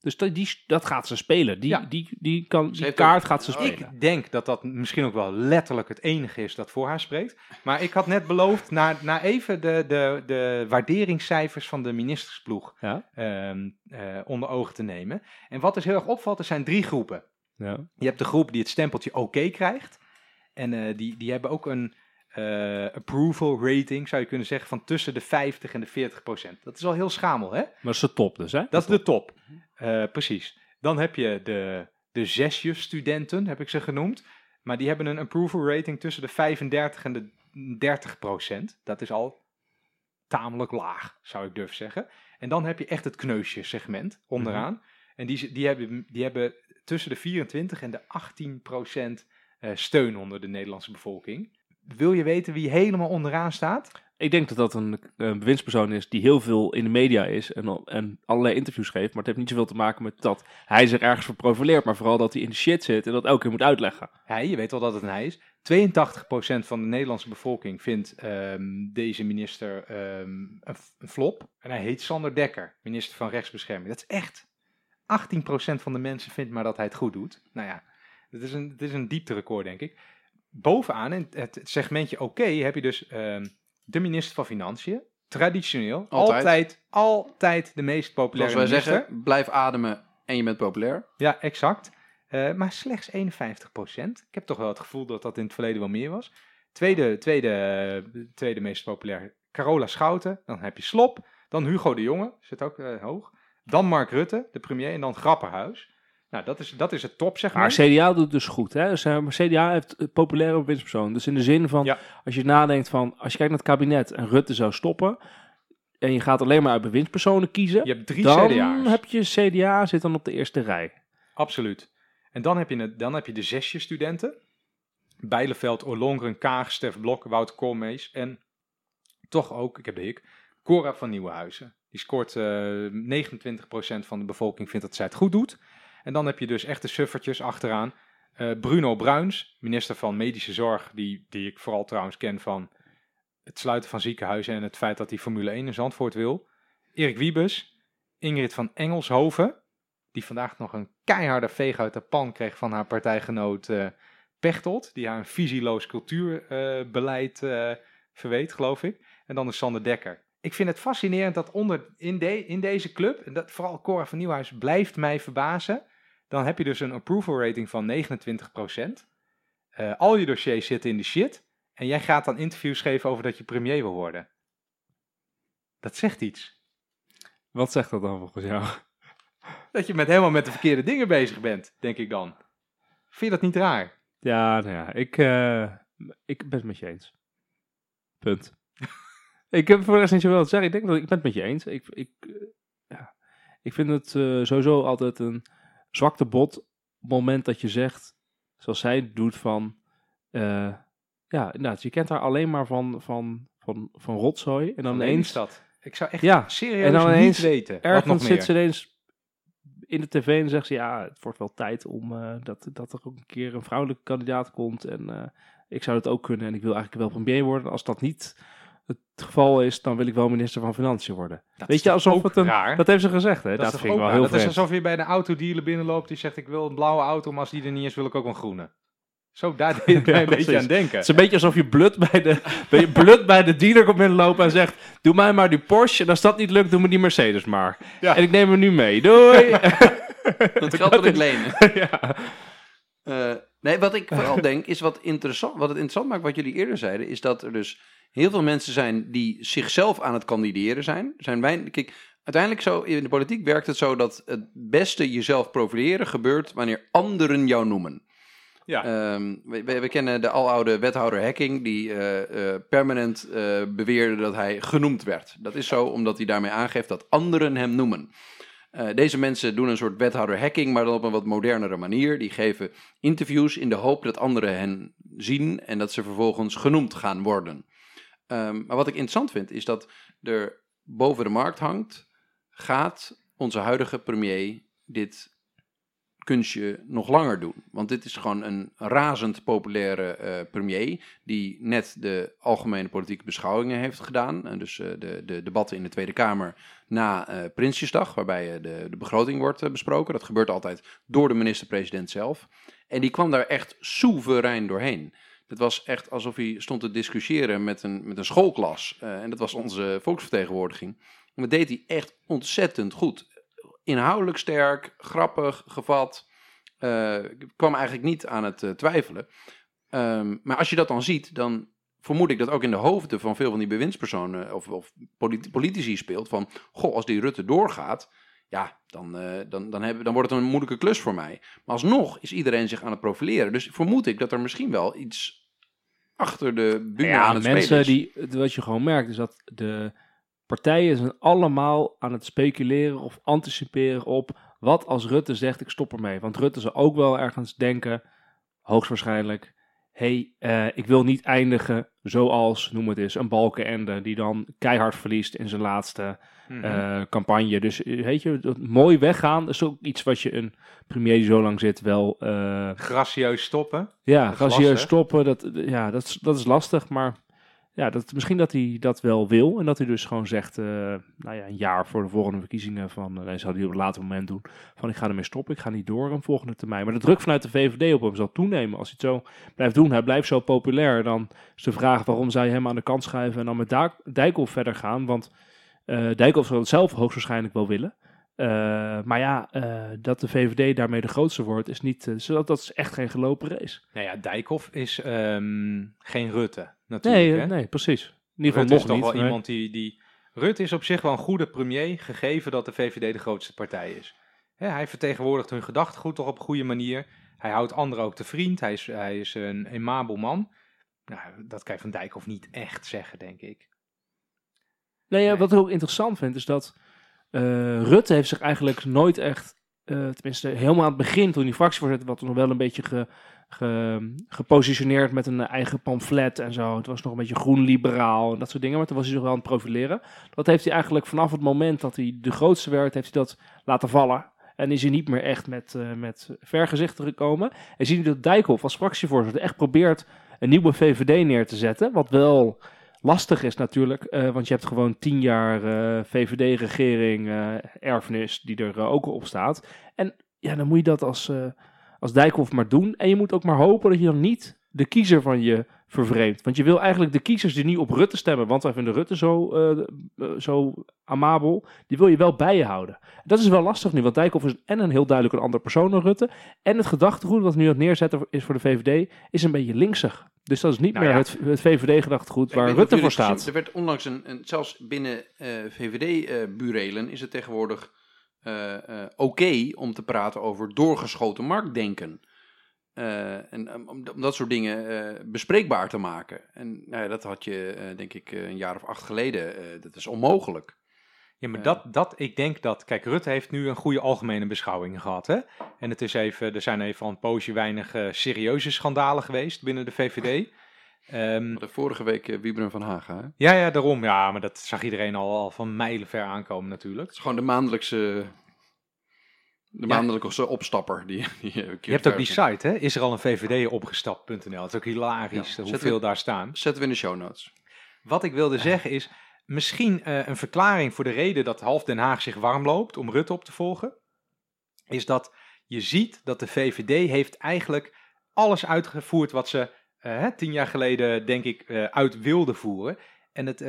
Dus dat, die, dat gaat ze spelen. Die, Ja. die, die, kan, die kaart ook- gaat ze Oh, spelen. Ik denk dat dat misschien ook wel letterlijk het enige is dat voor haar spreekt. Maar ik had net beloofd na, na even de, de, de waarderingscijfers van de ministersploeg Ja. ehm, eh, onder ogen te nemen. En wat dus heel erg opvalt, er zijn drie groepen. Ja. Je hebt de groep die het stempeltje oké krijgt. En eh, die, die hebben ook een eh, approval rating, zou je kunnen zeggen, van tussen de 50 en de 40 procent. Dat is al heel schamel, hè? Maar dat is de top dus, hè? Dat is de top. Eh, precies. Dan heb je de, de zesjuf-studenten, heb ik ze genoemd. Maar die hebben een approval rating tussen de 35 en de 30 procent. Dat is al tamelijk laag, zou ik durven zeggen. En dan heb je echt het kneusje-segment onderaan. En die, die, hebben, die hebben tussen de 24 en de 18 procent steun onder de Nederlandse bevolking. Wil je weten wie helemaal onderaan staat? Ik denk dat dat een, een bewindspersoon is die heel veel in de media is en, en allerlei interviews geeft. Maar het heeft niet zoveel te maken met dat hij zich ergens voor profileert, maar vooral dat hij in de shit zit en dat elke keer moet uitleggen. Hij, je weet wel dat het een hij is. 82% van de Nederlandse bevolking vindt ehm, deze minister ehm, een, een flop. En hij heet Sander Dekker, minister van Rechtsbescherming. Dat is echt. 18% van de mensen vindt maar dat hij het goed doet. Nou ja, het is een, het is een diepterecord, denk ik. Bovenaan, in het segmentje oké, heb je dus ehm, de minister van Financiën. Traditioneel, Altijd. altijd, altijd, de meest populaire Zoals wij minister. zeggen, blijf ademen en je bent populair. Ja, exact. Eh, maar slechts 51% Ik heb toch wel het gevoel dat dat in het verleden wel meer was. Tweede, tweede, tweede meest populair, Carola Schouten. Dan heb je Slop. Dan Hugo de Jonge, zit ook eh, hoog. Dan Mark Rutte, de premier. En dan Grapperhuis. Nou, dat is, dat is het top, zeg Maar maar. CDA doet dus goed. Hè? Dus, eh, CDA heeft een populaire bewindspersoon. Dus in de zin van, Ja. als je nadenkt van, als je kijkt naar het kabinet en Rutte zou stoppen, en je gaat alleen maar uit bewindspersonen kiezen, Je hebt drie dan CDA's. heb je CDA zit dan op de eerste rij. Absoluut. En dan heb je, het, dan heb je de zesje studenten. Bijleveld, Kaag, Stef Blok, Wout Koolmees. En toch ook, ik heb de hik, Cora van Nieuwenhuizen. Die scoort eh 29% van de bevolking vindt dat zij het goed doet. En dan heb je dus echte suffertjes achteraan. Eh, Bruno Bruins, minister van Medische Zorg, die, die ik vooral trouwens ken van het sluiten van ziekenhuizen en het feit dat hij Formule 1 in Zandvoort wil. Erik Wiebes, Ingrid van Engelshoven, die vandaag nog een keiharde veeg uit de pan kreeg van haar partijgenoot eh Pechtold, die haar een visieloos cultuurbeleid eh verweet, geloof ik. En dan is Sander Dekker. Ik vind het fascinerend dat onder, in, de, in deze club, en dat vooral Cora van Nieuwhuis blijft mij verbazen, dan heb je dus een approval rating van 29%. Eh, al je dossiers zitten in de shit. En jij gaat dan interviews geven over dat je premier wil worden. Dat zegt iets. Wat zegt dat dan volgens jou? *laughs* Dat je met helemaal met de verkeerde dingen bezig bent, denk ik dan. Vind je dat niet raar? Ja, nou ja, ik, eh, ik ben het met je eens. Punt. *laughs* ik heb voor de rest niet zoveel te zeggen. Ik denk dat ik ben het met je eens. Ik, ik, eh, ja. ik vind het sowieso altijd een zwakte bot op het moment dat je zegt, zoals zij doet, van... eh, ja, inderdaad, je kent haar alleen maar van, van, van, van rotzooi. En dan ineens, Lelystad. Ik zou echt Ja, serieus en dan niet weten. Nog ergens meer? zit ze ineens in de tv en zegt ze, ja, het wordt wel tijd om eh, dat, dat er ook een keer een vrouwelijke kandidaat komt. En eh, ik zou het ook kunnen en ik wil eigenlijk wel premier worden. Als dat niet het geval is, dan wil ik wel minister van Financiën worden. Dat Weet is je, alsof ook het een... raar? Dat heeft ze gezegd, hè? Dat, Dat, vind ik ook wel raar? heel Dat is alsof je bij de autodealer binnenloopt die zegt ik wil een blauwe auto, maar als die er niet is wil ik ook een groene. Zo, daar *laughs* deed ik Ja, een beetje aan denken. Het is een beetje alsof je blut bij de, *laughs* bij je blut bij de dealer komt binnenlopen en zegt... Doe mij maar die Porsche en als dat niet lukt, doe me die Mercedes maar. Ja. En ik neem hem nu mee. Doei! *laughs* Dat geld wil ik lenen. ja. Eh, nee, wat ik vooral denk, is wat, interessant, wat het interessant maakt, wat jullie eerder zeiden, is dat er dus heel veel mensen zijn die zichzelf aan het kandideren zijn. Zijn wij, kijk, uiteindelijk zo, in de politiek werkt het zo dat het beste jezelf profileren gebeurt wanneer anderen jou noemen. Ja. Ehm, we, we- we kennen de aloude wethouder Hacking, die eh, eh, permanent eh, beweerde dat hij genoemd werd. Dat is zo omdat hij daarmee aangeeft dat anderen hem noemen. Deze mensen doen een soort wethouder hacking, maar dan op een wat modernere manier. Die geven interviews in de hoop dat anderen hen zien en dat ze vervolgens genoemd gaan worden. Ehm, maar wat ik interessant vind, is dat er boven de markt hangt, gaat onze huidige premier dit kunstje nog langer doen. Want dit is gewoon een razend populaire eh, premier, die net de algemene politieke beschouwingen heeft gedaan. En dus eh, de, de debatten in de Tweede Kamer na eh, Prinsjesdag, waarbij de, de begroting wordt besproken. Dat gebeurt altijd door de minister-president zelf. En die kwam daar echt soeverein doorheen. Het was echt alsof hij stond te discussiëren met een, met een schoolklas. Eh, en dat was onze volksvertegenwoordiging. En dat deed hij echt ontzettend goed. Inhoudelijk sterk, grappig, gevat. Ik kwam eigenlijk niet aan het eh, twijfelen. Ehm, maar als je dat dan ziet, dan vermoed ik dat ook in de hoofden van veel van die bewindspersonen of, of politi- politici speelt van, goh, als die Rutte doorgaat, ja, dan, eh, dan, dan, hebben, dan wordt het een moeilijke klus voor mij. Maar alsnog is iedereen zich aan het profileren. Dus vermoed ik dat er misschien wel iets achter de bühne ja, aan het mensen spelen is. die, wat je gewoon merkt, is dat de partijen zijn allemaal aan het speculeren of anticiperen op wat als Rutte zegt ik stop ermee. Want Rutte zal ook wel ergens denken, hoogstwaarschijnlijk, hey, eh, ik wil niet eindigen zoals, noem het eens, een Balkenende die dan keihard verliest in zijn laatste Mhm. eh, campagne. Dus eh, weet je, dat mooi weggaan is ook iets wat je een premier die zo lang zit wel... eh, Gracieus stoppen. ja, Dat lastig. stoppen, dat, ja, dat, is, dat is lastig. Maar ja, dat, misschien dat hij dat wel wil. En dat hij dus gewoon zegt, nou ja, een jaar voor de volgende verkiezingen van, uh, zou hij op een later moment doen, van ik ga ermee stoppen, ik ga niet door een volgende termijn. Maar de druk vanuit de VVD op hem zal toenemen. Als hij het zo blijft doen, hij blijft zo populair, dan is de vraag waarom zou je hem aan de kant schuiven en dan met Da- Dijkhoff verder gaan. Want eh Dijkhoff zal het zelf hoogstwaarschijnlijk wel willen. Eh, maar ja, eh, dat de VVD daarmee de grootste wordt, is niet. dat is echt geen gelopen race. Nou ja, Dijkhoff is ehm, geen Rutte natuurlijk. Nee, hè? nee, precies. In ieder geval is toch niet. wel iemand die, die... Rutte is op zich wel een goede premier, gegeven dat de VVD de grootste partij is. Hè, hij vertegenwoordigt hun gedachtegoed toch op een goede manier. Hij houdt anderen ook te vriend. Hij is, hij is een emabel man. Nou, dat kan je van Dijkhoff niet echt zeggen, denk ik. Nee, ja, wat ik ook interessant vind, is dat eh, Rutte heeft zich eigenlijk nooit echt, eh, tenminste helemaal aan het begin, toen hij fractievoorzitter was, nog wel een beetje ge, ge- gepositioneerd met een eigen pamflet en zo. Het was nog een beetje groen-liberaal en dat soort dingen, maar toen was hij zich wel aan het profileren. Dat heeft hij eigenlijk vanaf het moment dat hij de grootste werd, heeft hij dat laten vallen. En is hij niet meer echt met, eh, met vergezichten gekomen. En zie je dat Dijkhoff als fractievoorzitter echt probeert een nieuwe VVD neer te zetten. Wat wel lastig is natuurlijk, eh, want je hebt gewoon tien jaar eh, VVD-regering, eh, erfenis, die er ook op staat. En ja, dan moet je dat als, als Dijkhoff maar doen. En je moet ook maar hopen dat je dan niet de kiezer van je vervreemdt. Want je wil eigenlijk de kiezers die nu op Rutte stemmen, want wij vinden Rutte zo, eh, eh, zo amabel, die wil je wel bij je houden. Dat is wel lastig nu, want Dijkhoff is en een heel duidelijk een ander persoon dan Rutte. En het gedachtegoed wat nu aan het neerzetten is voor de VVD, is een beetje linksig. Dus dat is niet Nou meer ja. het, het VVD-gedachtegoed waar niet Rutte voor staat. Er werd onlangs een, een zelfs binnen VVD-burelen is het tegenwoordig eh, eh, oké om te praten over doorgeschoten marktdenken. Eh, en om, om dat soort dingen eh, bespreekbaar te maken. En nou ja, dat had je, eh, denk ik, een jaar of acht geleden. dat is onmogelijk. Ja, maar dat, dat, ik denk dat, kijk, Rutte heeft nu een goede algemene beschouwing gehad, hè. En het is even, er zijn even al een poosje weinig serieuze schandalen geweest binnen de VVD. *laughs* Ehm, De vorige week uh, Wiebren van Haga. Hè? Het ja, ja, daarom, ja, maar dat zag iedereen al, al van mijlenver aankomen natuurlijk. is gewoon de maandelijkse, de Ja. maandelijkse opstapper. *laughs* Die, die, Je hebt ook die site, hè, is er al een VVD opgestapt.nl. Het is ook hilarisch Ja, eh, hoeveel we- daar staan. Zetten we in de show notes. Wat ik wilde zeggen is, misschien eh, een verklaring voor de reden dat half Den Haag zich warm loopt om Rutte op te volgen, is dat je ziet dat de VVD heeft eigenlijk alles uitgevoerd wat ze eh, tien jaar geleden, denk ik, uit wilde voeren. En het,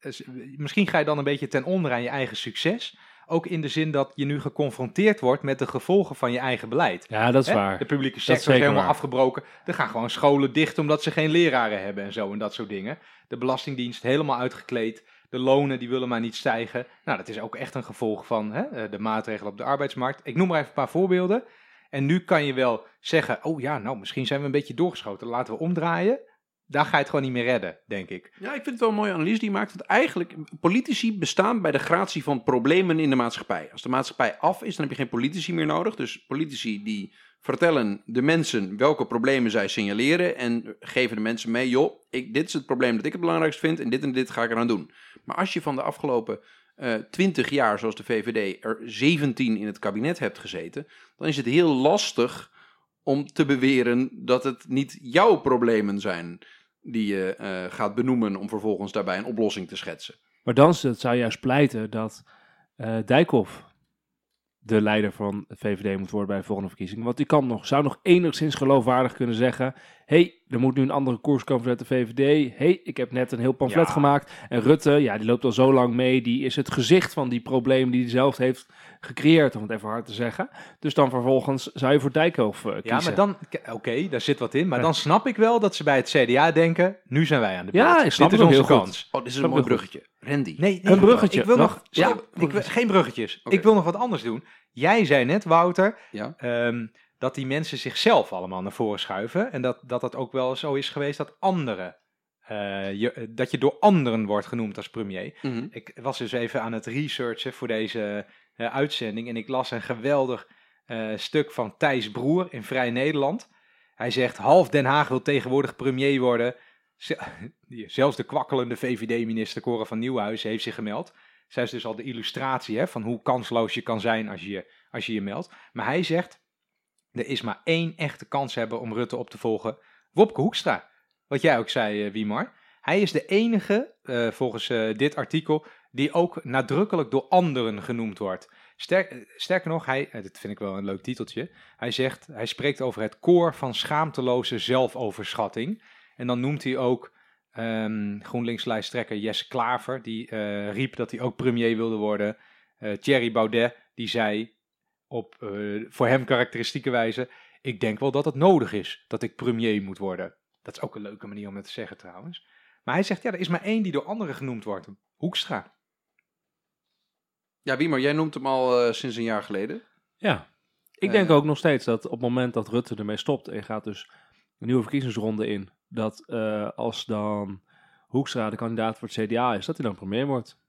is- misschien ga je dan een beetje ten onder aan je eigen succes. Ook in de zin dat je nu geconfronteerd wordt met de gevolgen van je eigen beleid. Ja, dat is Hè? waar. De publieke sector is, helemaal waar. afgebroken. Er gaan gewoon scholen dicht omdat ze geen leraren hebben en zo en dat soort dingen. De belastingdienst helemaal uitgekleed. De lonen die willen maar niet stijgen. Nou, dat is ook echt een gevolg van hè, eh, de maatregelen op de arbeidsmarkt. Ik noem maar even een paar voorbeelden. En nu kan je wel zeggen, oh ja, nou misschien zijn we een beetje doorgeschoten. Laten we omdraaien. Daar ga je het gewoon niet meer redden, denk ik. Ja, ik vind het wel een mooie analyse die je maakt. Want eigenlijk, politici bestaan bij de gratie van problemen in de maatschappij. Als de maatschappij af is, dan heb je geen politici meer nodig. Dus politici die vertellen de mensen welke problemen zij signaleren. En geven de mensen mee, joh, ik, dit is het probleem dat ik het belangrijkst vind. En dit en dit ga ik eraan doen. Maar als je van de afgelopen twintig jaar, zoals de VVD, er 17 in het kabinet hebt gezeten. Dan is het heel lastig om te beweren dat het niet jouw problemen zijn die je eh, gaat benoemen om vervolgens daarbij een oplossing te schetsen. Maar dan het zou juist pleiten dat eh Dijkhoff de leider van de VVD moet worden bij de volgende verkiezingen. Want die kan nog, zou nog enigszins geloofwaardig kunnen zeggen... hey, er moet nu een andere koers komen vanuit de VVD. hey, ik heb net een heel pamflet Ja. gemaakt. En Rutte, ja, die loopt al zo lang mee. Die is het gezicht van die problemen die hij zelf heeft gecreëerd, om het even hard te zeggen. Dus dan vervolgens zou je voor Dijkhoff eh, kiezen. Ja, maar dan, oké, daar zit wat in. Maar dan snap ik wel dat ze bij het CDA denken, nu zijn wij aan de beurt. Ja, ik snap Dit het is heel goed. kans. Oh, dit is Snap een mooi goed. bruggetje. Randy. Nee, nee, Een bruggetje, Ik wil nog, nog? ja, ik wil, geen bruggetjes. Ik wil nog wat anders doen. Jij zei net, Wouter, Ja. ehm, dat die mensen zichzelf allemaal naar voren schuiven. En dat dat, dat ook wel zo is geweest dat anderen, eh, je, dat je door anderen wordt genoemd als premier. Mhm. Ik was dus even aan het researchen voor deze eh, uitzending en ik las een geweldig eh, stuk van Thijs Broer in Vrij Nederland. Hij zegt, half Den Haag wil tegenwoordig premier worden. *laughs* Zelfs de kwakkelende VVD-minister Cora van Nieuwhuizen heeft zich gemeld. Zij is dus al de illustratie hè, van hoe kansloos je kan zijn als je, als je je meldt. Maar hij zegt, er is maar één echte kans hebben om Rutte op te volgen. Wopke Hoekstra. Wat jij ook zei, eh, Wiemar. Hij is de enige, eh, volgens eh, dit artikel, die ook nadrukkelijk door anderen genoemd wordt. Sterk, sterker nog, hij, dit vind ik wel een leuk titeltje. Hij zegt, hij spreekt over het koor van schaamteloze zelfoverschatting. En dan noemt hij ook ehm GroenLinks-lijsttrekker Jesse Klaver, die riep dat hij ook premier wilde worden. Thierry Baudet, die zei op eh, voor hem karakteristieke wijze: Ik denk wel dat het nodig is dat ik premier moet worden. Dat is ook een leuke manier om het te zeggen trouwens. Maar hij zegt: Ja, er is maar één die door anderen genoemd wordt: Hoekstra. Ja, Wiemer, jij noemt hem al eh, sinds een jaar geleden. Ja, ik Eh. denk ook nog steeds dat op het moment dat Rutte ermee stopt en gaat dus een nieuwe verkiezingsronde in, dat eh, als dan Hoekstra de kandidaat voor het CDA is, dat hij dan premier wordt.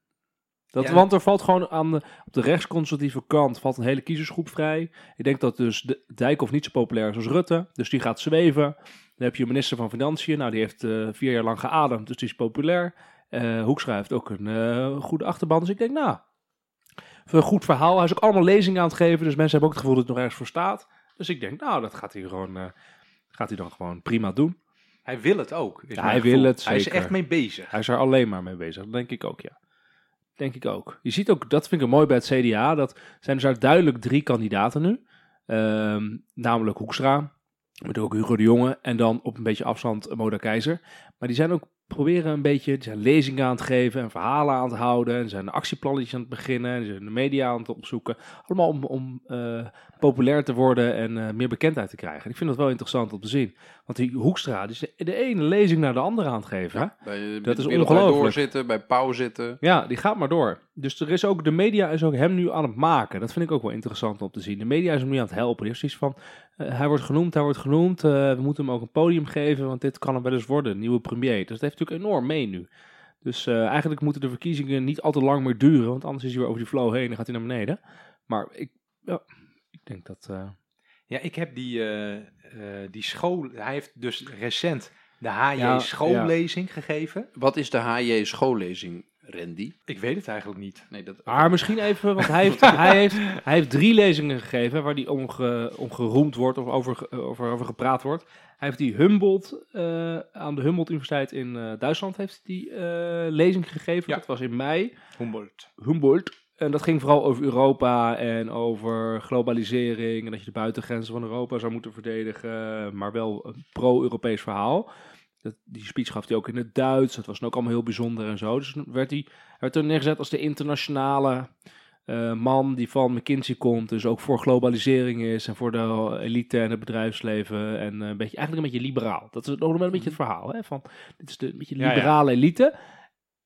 Dat, Ja. Want er valt gewoon aan de, op de rechtsconservatieve kant valt een hele kiezersgroep vrij. Ik denk dat dus de, Dijkhoff niet zo populair is als Rutte. Dus die gaat zweven. Dan heb je een minister van Financiën. Nou, die heeft eh, vier jaar lang geademd, dus die is populair. Hoekstra heeft ook een eh, goede achterban. Dus ik denk, nou, een goed verhaal. Hij is ook allemaal lezingen aan het geven. Dus mensen hebben ook het gevoel dat het nog ergens voor staat. Dus ik denk, nou, dat gaat hij, gewoon, gaat hij dan gewoon prima doen. Hij wil het ook. Ja, hij gevoel. wil het Hij is zeker. echt mee bezig. Hij is er alleen maar mee bezig. Dat denk ik ook, ja. Denk ik ook. Je ziet ook, dat vind ik mooi bij het CDA, dat zijn dus duidelijk drie kandidaten nu. Ehm, namelijk Hoekstra, met ook Hugo de Jonge en dan op een beetje afstand Moda Keizer. Maar die zijn ook proberen een beetje, zijn lezingen aan het geven en verhalen aan het houden. En zijn actieplannetjes aan het beginnen en zijn de media aan het opzoeken. Allemaal om, om eh, populair te worden en eh, meer bekendheid te krijgen. En ik vind dat wel interessant om te zien. Want die Hoekstra, die is de, de ene lezing naar de andere aan het geven. hè? Bij, Dat bij is ongelooflijk. doorzitten, bij Pauw zitten. Ja, die gaat maar door. Dus er is ook, de media is ook hem nu aan het maken. Dat vind ik ook wel interessant om te zien. De media is hem nu aan het helpen. Die zoiets van, eh, hij wordt genoemd, hij wordt genoemd. eh, we moeten hem ook een podium geven, want dit kan hem wel eens worden, nieuwe premier. Dus dat heeft natuurlijk enorm mee nu. Dus eh, eigenlijk moeten de verkiezingen niet al te lang meer duren, want anders is hij weer over die flow heen en gaat hij naar beneden. Maar ik, ja, ik denk dat... eh, Ja, ik heb die, eh, eh, die school... Hij heeft dus recent de HJ Ja, schoollezing gegeven. Wat is de HJ schoollezing, Randy? Ik weet het eigenlijk niet. Nee, dat... Maar misschien even, want hij heeft, *laughs* hij heeft, hij heeft drie lezingen gegeven waar hij om, ge- om geroemd wordt of over, over, over gepraat wordt. Hij heeft die Humboldt, eh, aan de Humboldt Universiteit in eh, Duitsland heeft die eh, lezing gegeven. Ja. Dat was in mei. Humboldt. Humboldt. En dat ging vooral over Europa en over globalisering en dat je de buitengrenzen van Europa zou moeten verdedigen, maar wel een pro-Europees verhaal. Dat, die speech gaf hij ook in het Duits, dat was ook allemaal heel bijzonder en zo. Dus toen werd hij werd er neergezet als de internationale eh, man die van McKinsey komt, dus ook voor globalisering is en voor de elite en het bedrijfsleven en eh, een beetje, eigenlijk een beetje liberaal. Dat is nog wel een beetje het verhaal, hè, van dit is de een beetje Ja, ja. liberale elite.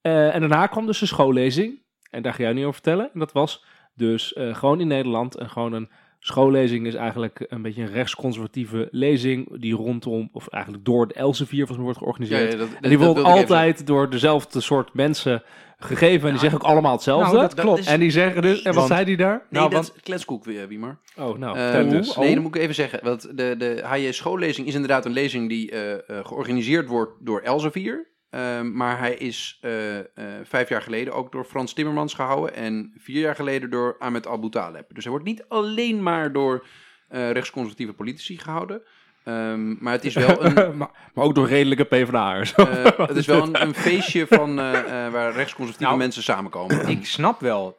Eh, en daarna kwam dus de schoollezing. En daar ga jij nu over vertellen. En dat was dus gewoon in Nederland. En gewoon een schoollezing is eigenlijk een beetje een rechtsconservatieve lezing. Die rondom, of eigenlijk door de Elsevier volgens mij wordt georganiseerd. dat, en die wordt altijd door dezelfde soort mensen gegeven. En die zeggen ook allemaal hetzelfde. Nou, dat klopt. en die zeggen dus, en wat Want- zei die daar? Nee, Nou, dat want- is kletskoek, weer, Wiemer. Oh, nou, Eh, vertel dus. nee, dat moet ik even zeggen. Want de, de HJ schoollezing is inderdaad een lezing die eh, eh, georganiseerd wordt door Elsevier. Ehm, maar hij is eh, eh, vijf jaar geleden ook door Frans Timmermans gehouden. En vier jaar geleden door Ahmed Abu Taleb. Dus hij wordt niet alleen maar door eh, rechtsconservatieve politici gehouden. Ehm, maar het is wel een, *laughs* maar, maar ook door redelijke PvdA'ers. *laughs* het is wel een, een feestje van, waar rechtsconservatieve Nou, mensen samenkomen. Ik snap wel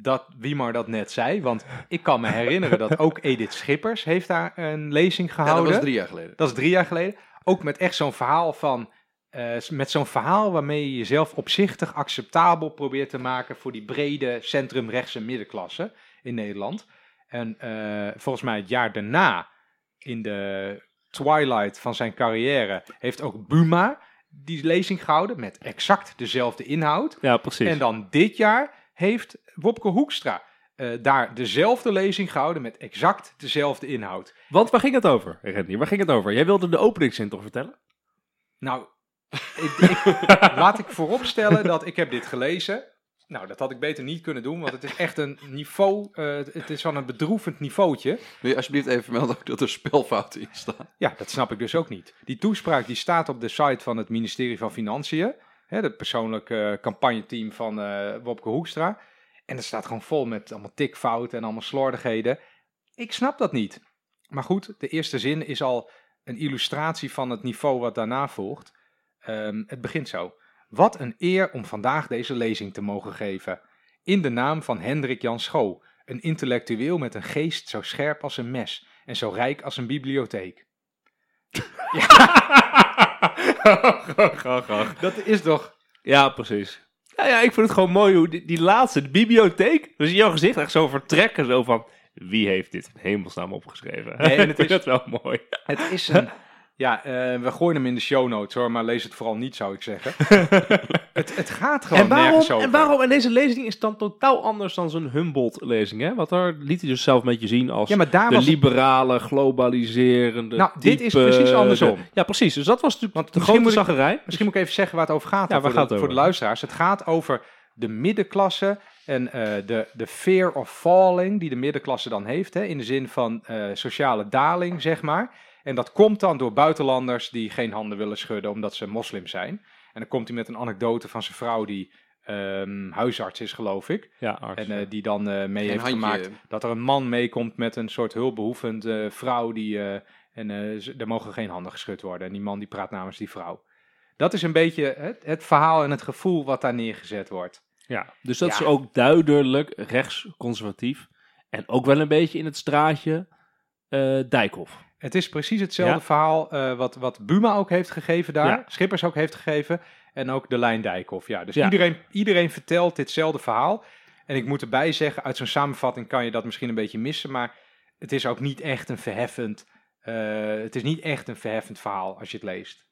dat Wiemar dat net zei, want ik kan me herinneren dat ook Edith Schippers heeft daar een lezing Ja, gehouden. dat was drie jaar geleden. Dat is drie jaar geleden. Ook met echt zo'n verhaal van. Eh, met zo'n verhaal waarmee je jezelf opzichtig acceptabel probeert te maken voor die brede centrum-rechtse middenklasse in Nederland. En eh, volgens mij het jaar daarna, in de twilight van zijn carrière, heeft ook Buma die lezing gehouden met exact dezelfde inhoud. ja, precies. En dan dit jaar heeft Wopke Hoekstra eh, daar dezelfde lezing gehouden met exact dezelfde inhoud. Want waar ging het over, Randy? Waar ging het over? Jij wilde de openingszin toch vertellen? Nou, ik, ik- laat ik vooropstellen dat ik heb dit gelezen. Nou, dat had ik beter niet kunnen doen, want het is echt een niveau, eh, het is van een bedroevend niveautje. Wil je alsjeblieft even vermelden dat er spelfouten in staan? Ja, dat snap ik dus ook niet. Die toespraak die staat op de site van het ministerie van Financiën, hè, het persoonlijke eh, campagneteam van eh Wopke Hoekstra. En dat staat gewoon vol met allemaal tikfouten en allemaal slordigheden. Ik snap dat niet. Maar goed, de eerste zin is al een illustratie van het niveau wat daarna volgt. Ehm, het begint zo. Wat een eer om vandaag deze lezing te mogen geven. In de naam van Hendrik Jan Schoo, een intellectueel met een geest zo scherp als een mes en zo rijk als een bibliotheek. *laughs* Dat is toch... Ja, precies. Ja, ja, ik vind het gewoon mooi hoe die, die laatste, de bibliotheek, dus in jouw gezicht echt zo vertrekken, zo van, wie heeft dit in hemelsnaam opgeschreven? Nee, en het *laughs* is- dat wel mooi. Het is een, *laughs* Ja, eh, we gooien hem in de show notes hoor, maar lees het vooral niet, zou ik zeggen. *laughs* het, het gaat gewoon En waarom, nergens over. en waarom? En deze lezing is dan totaal anders dan zijn Humboldt-lezing, hè? Want daar liet hij dus zelf een beetje zien als Ja, maar daar de was het- liberale, globaliserende Nou, dit is precies andersom. de- ja, precies. Dus dat was natuurlijk Want de grote moet ik- zaggerij. Misschien moet ik even zeggen waar het over gaat Ja, waar voor, gaat de, het voor de over? luisteraars. Het gaat over de middenklasse en eh, de, de fear of falling die de middenklasse dan heeft. Hè, in de zin van eh, sociale daling, zeg maar. En dat komt dan door buitenlanders die geen handen willen schudden omdat ze moslim zijn. En dan komt hij met een anekdote van zijn vrouw die ehm, huisarts is, geloof ik. Ja, arts. En eh, die dan eh, mee heeft handje. gemaakt dat er een man meekomt met een soort hulpbehoevende vrouw. Die, eh, en eh, er mogen geen handen geschud worden. En die man die praat namens die vrouw. Dat is een beetje het, het verhaal en het gevoel wat daar neergezet wordt. ja, dus dat Ja. is ook duidelijk rechtsconservatief. En ook wel een beetje in het straatje eh Dijkhoff. Het is precies hetzelfde Ja. verhaal eh, wat, wat Buma ook heeft gegeven daar. Ja. Schippers ook heeft gegeven. En ook de Lijn Dijkhoff. Ja, dus Ja. Iedereen, iedereen vertelt ditzelfde verhaal. En ik moet erbij zeggen, uit zo'n samenvatting kan je dat misschien een beetje missen. Maar het is ook niet echt een verheffend, eh, het is niet echt een verheffend verhaal als je het leest.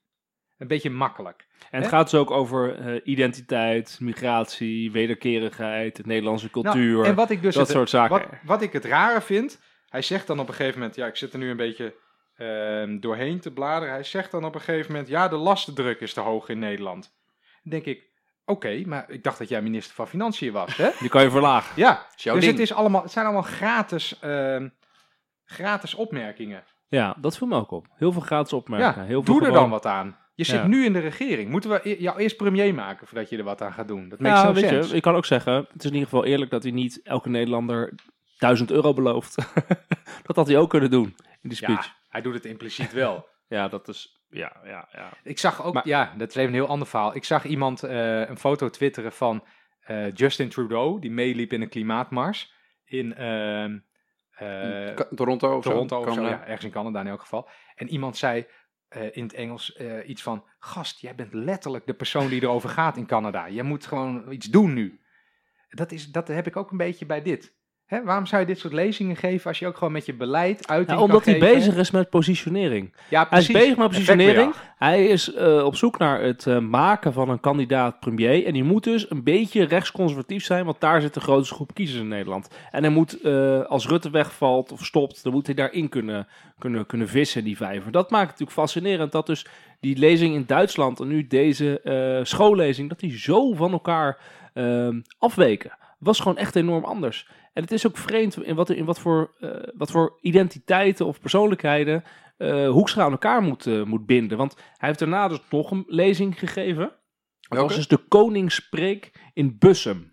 Een beetje makkelijk. En het Hè? gaat dus ook over eh, identiteit, migratie, wederkerigheid, de Nederlandse cultuur. Nou, en wat ik dus dat het, soort zaken. Wat, wat ik het rare vind, hij zegt dan op een gegeven moment, ja, ik zit er nu een beetje ehm, doorheen te bladeren. Hij zegt dan op een gegeven moment, ja, de lastendruk is te hoog in Nederland. Dan denk ik, oké, maar ik dacht dat jij minister van Financiën was, hè? *laughs* Die kan je verlagen. Ja, dus ding. het, is allemaal, het zijn allemaal gratis, ehm, gratis opmerkingen. Ja, dat viel me ook op. Heel veel gratis opmerkingen. Ja, Heel veel doe er dan wat aan. Je zit Ja. nu in de regering. Moeten we e- jou eerst premier maken voordat je er wat aan gaat doen? Dat Ja, no weet sense. je, ik kan ook zeggen, het is in ieder geval eerlijk dat hij niet elke Nederlander 1000 euro belooft. *laughs* dat had hij ook kunnen doen in die speech. ja, hij doet het impliciet wel. *laughs* Ja, dat is, ja, ja, ja. Ik zag ook, Maar- ja, dat is even een heel ander verhaal. Ik zag iemand eh, een foto twitteren van eh, Justin Trudeau, die meeliep in een klimaatmars in ehm, eh, Toronto of zo? Of ja, ergens in Canada in elk geval. En iemand zei eh, in het Engels eh, iets van, gast, jij bent letterlijk de persoon die erover gaat in Canada. Je moet gewoon iets doen nu. Dat, is, dat heb ik ook een beetje bij dit. Hè, waarom zou je dit soort lezingen geven als je ook gewoon met je beleid uit omdat hij bezig is met positionering. Ja, Hij is precies. bezig met positionering. Hij is eh, op zoek naar het eh, maken van een kandidaat premier. En die moet dus een beetje rechtsconservatief zijn, want daar zit de grootste groep kiezers in Nederland. En hij moet, eh, als Rutte wegvalt of stopt, dan moet hij daarin kunnen, kunnen, kunnen vissen, die vijver. Dat maakt het natuurlijk fascinerend dat dus die lezing in Duitsland en nu deze schoollezing, dat die zo van elkaar ehm, afweken. was gewoon echt enorm anders. En het is ook vreemd in wat, in wat, voor, eh, wat voor identiteiten of persoonlijkheden Hoekstra aan elkaar moet, eh, moet binden. Want hij heeft daarna dus nog een lezing gegeven. Dat Welke? was dus de Koningspreek in Bussum.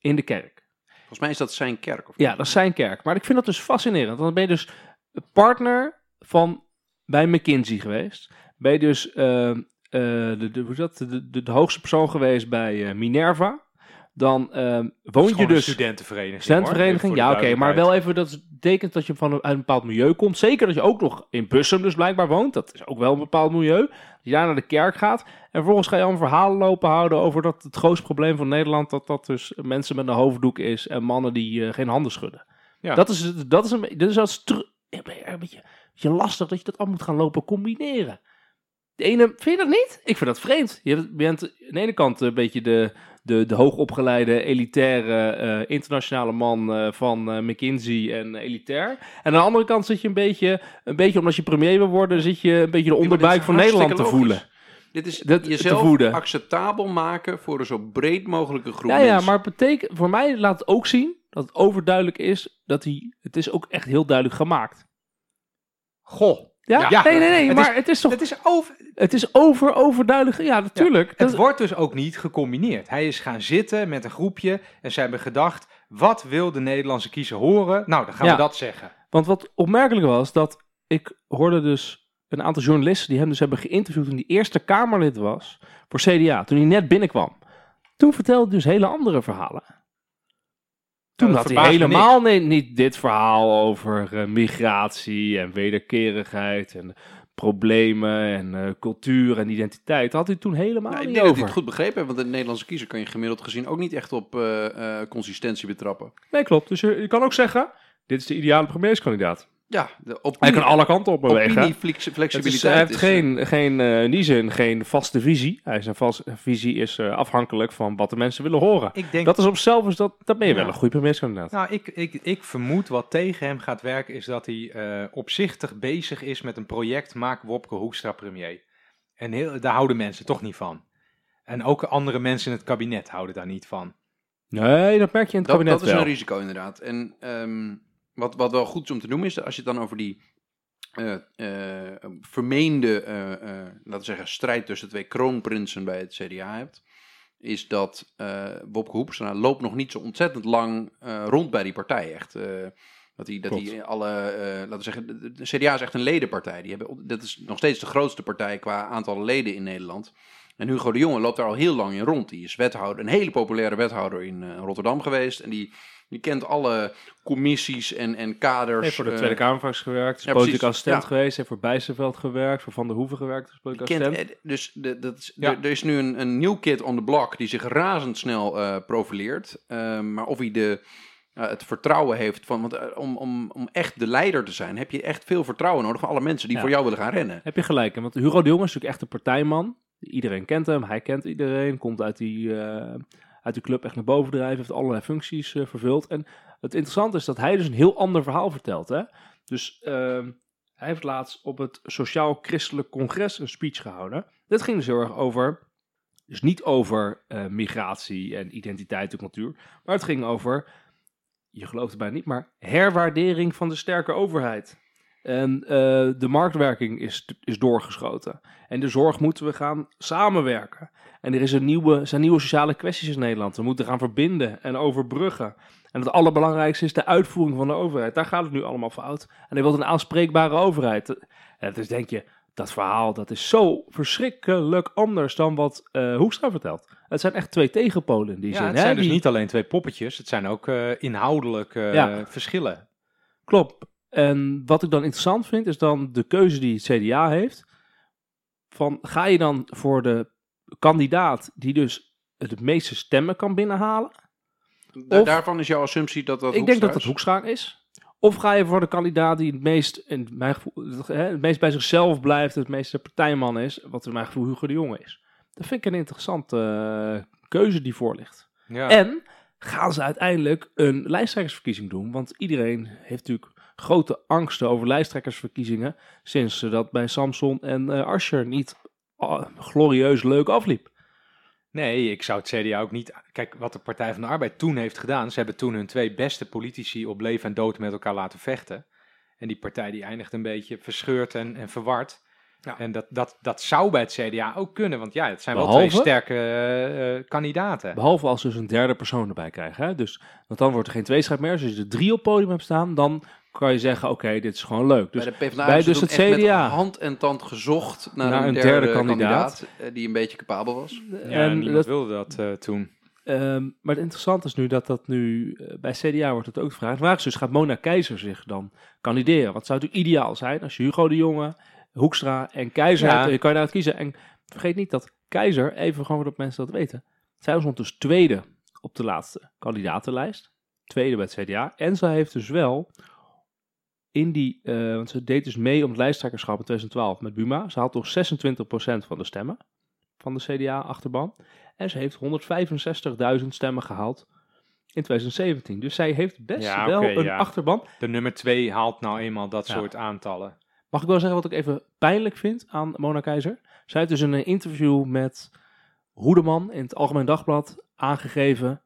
In de kerk. Volgens mij is dat zijn kerk. Of Ja, dat is zijn kerk. Maar ik vind dat dus fascinerend. Want dan ben je dus partner van, bij McKinsey geweest. Ben je dus de, de, hoe is dat? De, de, de hoogste persoon geweest bij Minerva. Dan eh, woon je dus... studentenvereniging. Studentenvereniging, ja oké, maar wel even dat betekent dat je van een, uit een bepaald milieu komt. Zeker dat je ook nog in Bussum dus blijkbaar woont. Dat is ook wel een bepaald milieu. Dat je daar naar de kerk gaat. En vervolgens ga je allemaal verhalen lopen houden over dat het grootste probleem van Nederland... dat dat dus mensen met een hoofddoek is en mannen die eh, geen handen schudden. Ja. Dat is, dat is een, dat is tru- een beetje, een beetje, een beetje lastig dat je dat allemaal moet gaan lopen combineren. De ene, vind je dat niet? Ik vind dat vreemd. Je bent aan de ene kant een beetje de, de, de hoogopgeleide, elitaire, eh, internationale man eh, van eh, McKinsey en elitair. En aan de andere kant zit je een beetje, een beetje omdat je premier wil worden, zit je een beetje de onderbuik van Nederland te voelen. Dit is Dat- te jezelf voeden. acceptabel maken voor een zo breed mogelijke groep Ja, ja, maar het betekent, voor mij laat het ook zien dat het overduidelijk is dat hij, het is ook echt heel duidelijk gemaakt. Goh. Ja, Ja. nee, nee, nee, Het maar het is toch, Het is over, het is over, overduidelijk, ja, natuurlijk. Het Dat- wordt dus ook niet gecombineerd. Hij is gaan zitten met een groepje en ze hebben gedacht, wat wil de Nederlandse kiezer horen? Nou, dan gaan Ja. we dat zeggen. Want wat opmerkelijk was, dat ik hoorde dus een aantal journalisten die hem dus hebben geïnterviewd toen hij eerste Kamerlid was voor CDA, toen hij net binnenkwam. Toen vertelde hij dus hele andere verhalen. Toen dat had hij helemaal nee, niet dit verhaal over eh, migratie en wederkerigheid en problemen en eh, cultuur en identiteit. Daar had hij toen helemaal Nou, ik niet denk dat over. hij het goed begrepen heeft, want de Nederlandse kiezer kan je gemiddeld gezien ook niet echt op eh, consistentie betrappen. Nee, klopt. Dus je, je kan ook zeggen, dit is de ideale premierskandidaat. Ja, de Hij opinie, kan alle kanten op bewegen. Het flexibiliteit. is, hij heeft is, geen, geen, eh, in die zin geen vaste visie. Hij zijn vast, visie is eh, afhankelijk van wat de mensen willen horen. Ik denk Dat is op zichzelf, is dat, dat ben je wel een goede premierskandidaat. Nou, ik, ik, ik vermoed wat tegen hem gaat werken is dat hij eh, opzichtig bezig is met een project Maak Wopke Hoekstra premier. En heel, daar houden mensen toch niet van. En ook andere mensen in het kabinet houden daar niet van. Nee, dat merk je in het dat, kabinet dat is wel. een risico inderdaad. En ehm, wat, wat wel goed is om te noemen is, dat als je het dan over die eh, eh, vermeende, eh, laten we zeggen, strijd tussen twee kroonprinsen bij het CDA hebt, is dat Wopke Hoekstra loopt nog niet zo ontzettend lang rond bij die partij. Echt, dat hij, dat Klopt. hij alle, laten we zeggen, de, de CDA is echt een ledenpartij. Die hebben, dat is nog steeds de grootste partij qua aantal leden in Nederland. En Hugo de Jonge loopt daar al heel lang in rond. Die is wethouder, een hele populaire wethouder in Rotterdam geweest. En die, die kent alle commissies en, en kaders. Heeft voor de eh, Tweede Kamer gewerkt, is ja, politiek precies. assistent Ja. geweest, heeft voor Bijsterveld gewerkt, voor Van der Hoeven gewerkt als politiek Die assistent. eh, dus de, dat is, Ja. er, is nu een, een nieuw kid on the block die zich razendsnel eh profileert. Eh, maar of hij de, het vertrouwen heeft van. Want om, om, om echt de leider te zijn, heb je echt veel vertrouwen nodig van alle mensen die voor jou willen gaan rennen. Heb je gelijk, want Hugo de Jonge is natuurlijk echt een partijman. Iedereen kent hem, hij kent iedereen, komt uit die, uit die club echt naar boven drijven, heeft allerlei functies eh, vervuld. En het interessante is dat hij dus een heel ander verhaal vertelt. Hè? Dus ehm, hij heeft laatst op het Sociaal Christelijk Congres een speech gehouden. Dit ging dus heel erg over, dus niet over eh, migratie en identiteit en cultuur, maar het ging over, je gelooft het bijna niet, maar herwaardering van de sterke overheid. En eh, de marktwerking is, is doorgeschoten. En de zorg moeten we gaan samenwerken. En er is een nieuwe, zijn nieuwe sociale kwesties in Nederland. We moeten gaan verbinden en overbruggen. En het allerbelangrijkste is de uitvoering van de overheid. Daar gaat het nu allemaal fout. En hij wil een aanspreekbare overheid. En dus denk je, dat verhaal dat is zo verschrikkelijk anders dan wat eh Hoekstra vertelt. Het zijn echt twee tegenpolen in die Ja, zin. het hè, zijn dus die- niet alleen twee poppetjes, het zijn ook eh, inhoudelijk eh, Ja. verschillen. Klopt. En wat ik dan interessant vind, is dan de keuze die het CDA heeft. Van, ga je dan voor de kandidaat die dus het meeste stemmen kan binnenhalen? Da- Of- daarvan is jouw assumptie dat dat ik denk dat is? Hoekstra is. Of ga je voor de kandidaat die het meest, in mijn gevoel, het meest bij zichzelf blijft, het meeste partijman is, wat in mijn gevoel Hugo de Jonge is. Dat vind ik een interessante eh, keuze die voor ligt. Ja. En gaan ze uiteindelijk een lijsttrekkersverkiezing doen? Want iedereen heeft natuurlijk grote angsten over lijsttrekkersverkiezingen. Sinds ze dat bij Samson en Asscher niet ah, glorieus leuk afliep. Nee, ik zou het CDA ook niet... Kijk, wat de Partij van de Arbeid toen heeft gedaan... ze hebben toen hun twee beste politici op leven en dood met elkaar laten vechten. En die partij die eindigt een beetje verscheurd en, en verward. Ja. En dat, dat, dat zou bij het CDA ook kunnen, want ja, het zijn wel twee sterke eh, eh, kandidaten. Behalve als ze dus een derde persoon erbij krijgen. Hè? Dus, want dan wordt er geen tweestrijd meer. Dus als je er drie op het podium hebt staan, dan kan je zeggen, oké, dit is gewoon leuk. Dus bij de PvdA bij dus het echt met CDA. hand en tand gezocht naar, Naar een, een derde, derde kandidaat, kandidaat. eh, die een beetje capabel was. Ja, en dat, wilde dat eh, toen. Ehm, maar het interessante is nu dat dat nu eh, bij CDA wordt het ook gevraagd. De vraag is dus, gaat Mona Keizer zich dan kandideren? Wat zou natuurlijk ideaal zijn als je Hugo de Jonge, Hoekstra en Keizer Ja. hebt. Kan je daaruit kiezen. En vergeet niet dat Keizer, even gewoon dat mensen dat weten. Zij stond dus tweede op de laatste kandidatenlijst. Tweede bij het CDA. En zij heeft dus wel in die, eh, want ze deed dus mee om het lijsttrekkerschap in 2012 met Buma. Ze had toch 26% van de stemmen van de CDA-achterban. En ze heeft 165.000 stemmen gehaald in 2017. Dus zij heeft best Ja, wel een ja. achterban. De nummer twee haalt nou eenmaal dat Ja. soort aantallen. Mag ik wel zeggen wat ik even pijnlijk vind aan Mona Keizer? Zij heeft dus in een interview met Hoedeman in het Algemeen Dagblad aangegeven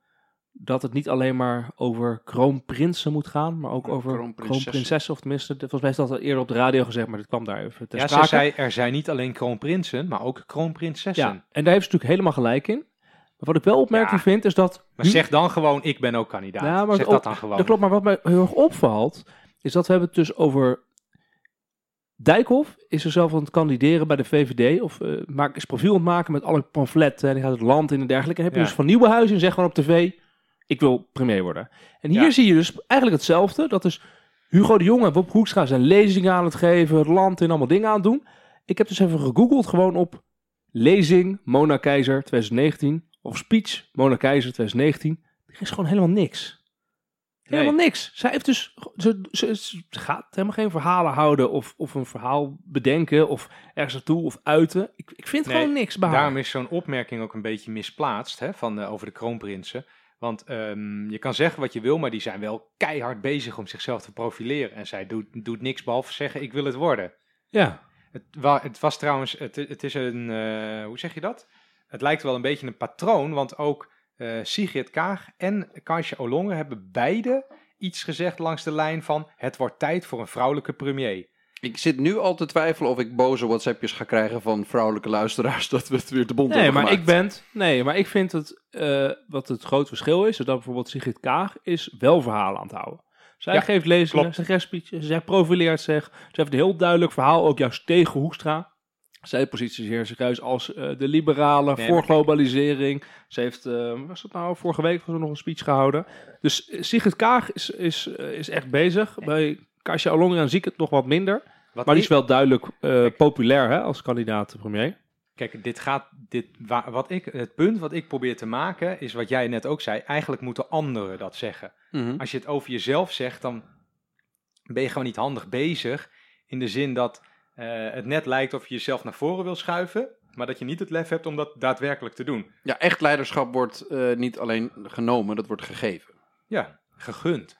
dat het niet alleen maar over kroonprinsen moet gaan, maar ook over kroonprinsessen. kroonprinsessen. Of tenminste, volgens mij is dat al eerder op de radio gezegd, maar dit kwam daar even ter Ja, ze sprake. zei, er zijn niet alleen kroonprinsen, maar ook kroonprinsessen. Ja, en daar heeft ze natuurlijk helemaal gelijk in. Maar wat ik wel opmerkelijk Ja. vind, is dat... Maar zeg dan gewoon, ik ben ook kandidaat. Ja, maar zeg dat dan gewoon. Dat klopt, maar wat mij heel erg opvalt, is dat we hebben het dus over... Dijkhoff is er zelf aan het kandideren bij de VVD, of eh maak, is profiel aan het maken met alle pamfletten, en die gaat het land in en dergelijke. En heb je Ja. dus van Nieuwenhuizen en zegt gewoon op tv, ik wil premier worden. En hier Ja. zie je dus eigenlijk hetzelfde, dat is Hugo de Jonge en Bob Hoekstra zijn lezingen aan het geven, het land in allemaal dingen aan het doen. Ik heb dus even gegoogeld gewoon op lezing Mona Keizer 2019, of speech Mona Keizer 2019. Er is gewoon helemaal niks. Helemaal niks. Zij heeft dus, ze, ze, ze gaat helemaal geen verhalen houden of, of een verhaal bedenken of ergens naartoe of uiten. Ik, ik vind Nee, gewoon niks bij haar. Daarom is zo'n opmerking ook een beetje misplaatst hè, van, over de kroonprinsen. Want ehm, je kan zeggen wat je wil, maar die zijn wel keihard bezig om zichzelf te profileren. En zij doet, doet niks behalve zeggen, ik wil het worden. Ja, Het, wa- het was trouwens, het, het is een, eh, hoe zeg je dat? Het lijkt wel een beetje een patroon, want ook eh, Sigrid Kaag en Kansje Olongen hebben beide iets gezegd langs de lijn van het wordt tijd voor een vrouwelijke premier. Ik zit nu al te twijfelen of ik boze WhatsAppjes ga krijgen van vrouwelijke luisteraars *laughs* dat we het weer te bond nee, hebben maar ik ben, nee, maar ik vind het, eh, wat het groot verschil is, dat bijvoorbeeld Sigrid Kaag is wel verhalen aan het houden. Zij Ja, geeft lezingen, zij geeft speeches, zij profileert zich. Ze heeft een heel duidelijk verhaal, ook juist tegen Hoekstra. Zij positieert zich juist als eh, de liberale Nee, voor globalisering. Ze heeft, eh, was dat nou, vorige week was er nog een speech gehouden. Dus Sigrid Kaag is, is, is echt bezig. Bij Kasia Ollongren zie ik het nog wat minder. Wat Maar die is wel duidelijk eh, populair hè, als kandidaat premier. Kijk, dit gaat, dit, wa- wat ik, het punt wat ik probeer te maken is wat jij net ook zei. Eigenlijk moeten anderen dat zeggen. Mhm. Als je het over jezelf zegt, dan ben je gewoon niet handig bezig. In de zin dat eh, het net lijkt of je jezelf naar voren wil schuiven, maar dat je niet het lef hebt om dat daadwerkelijk te doen. Ja, echt leiderschap wordt eh, niet alleen genomen, dat wordt gegeven. Ja, gegund.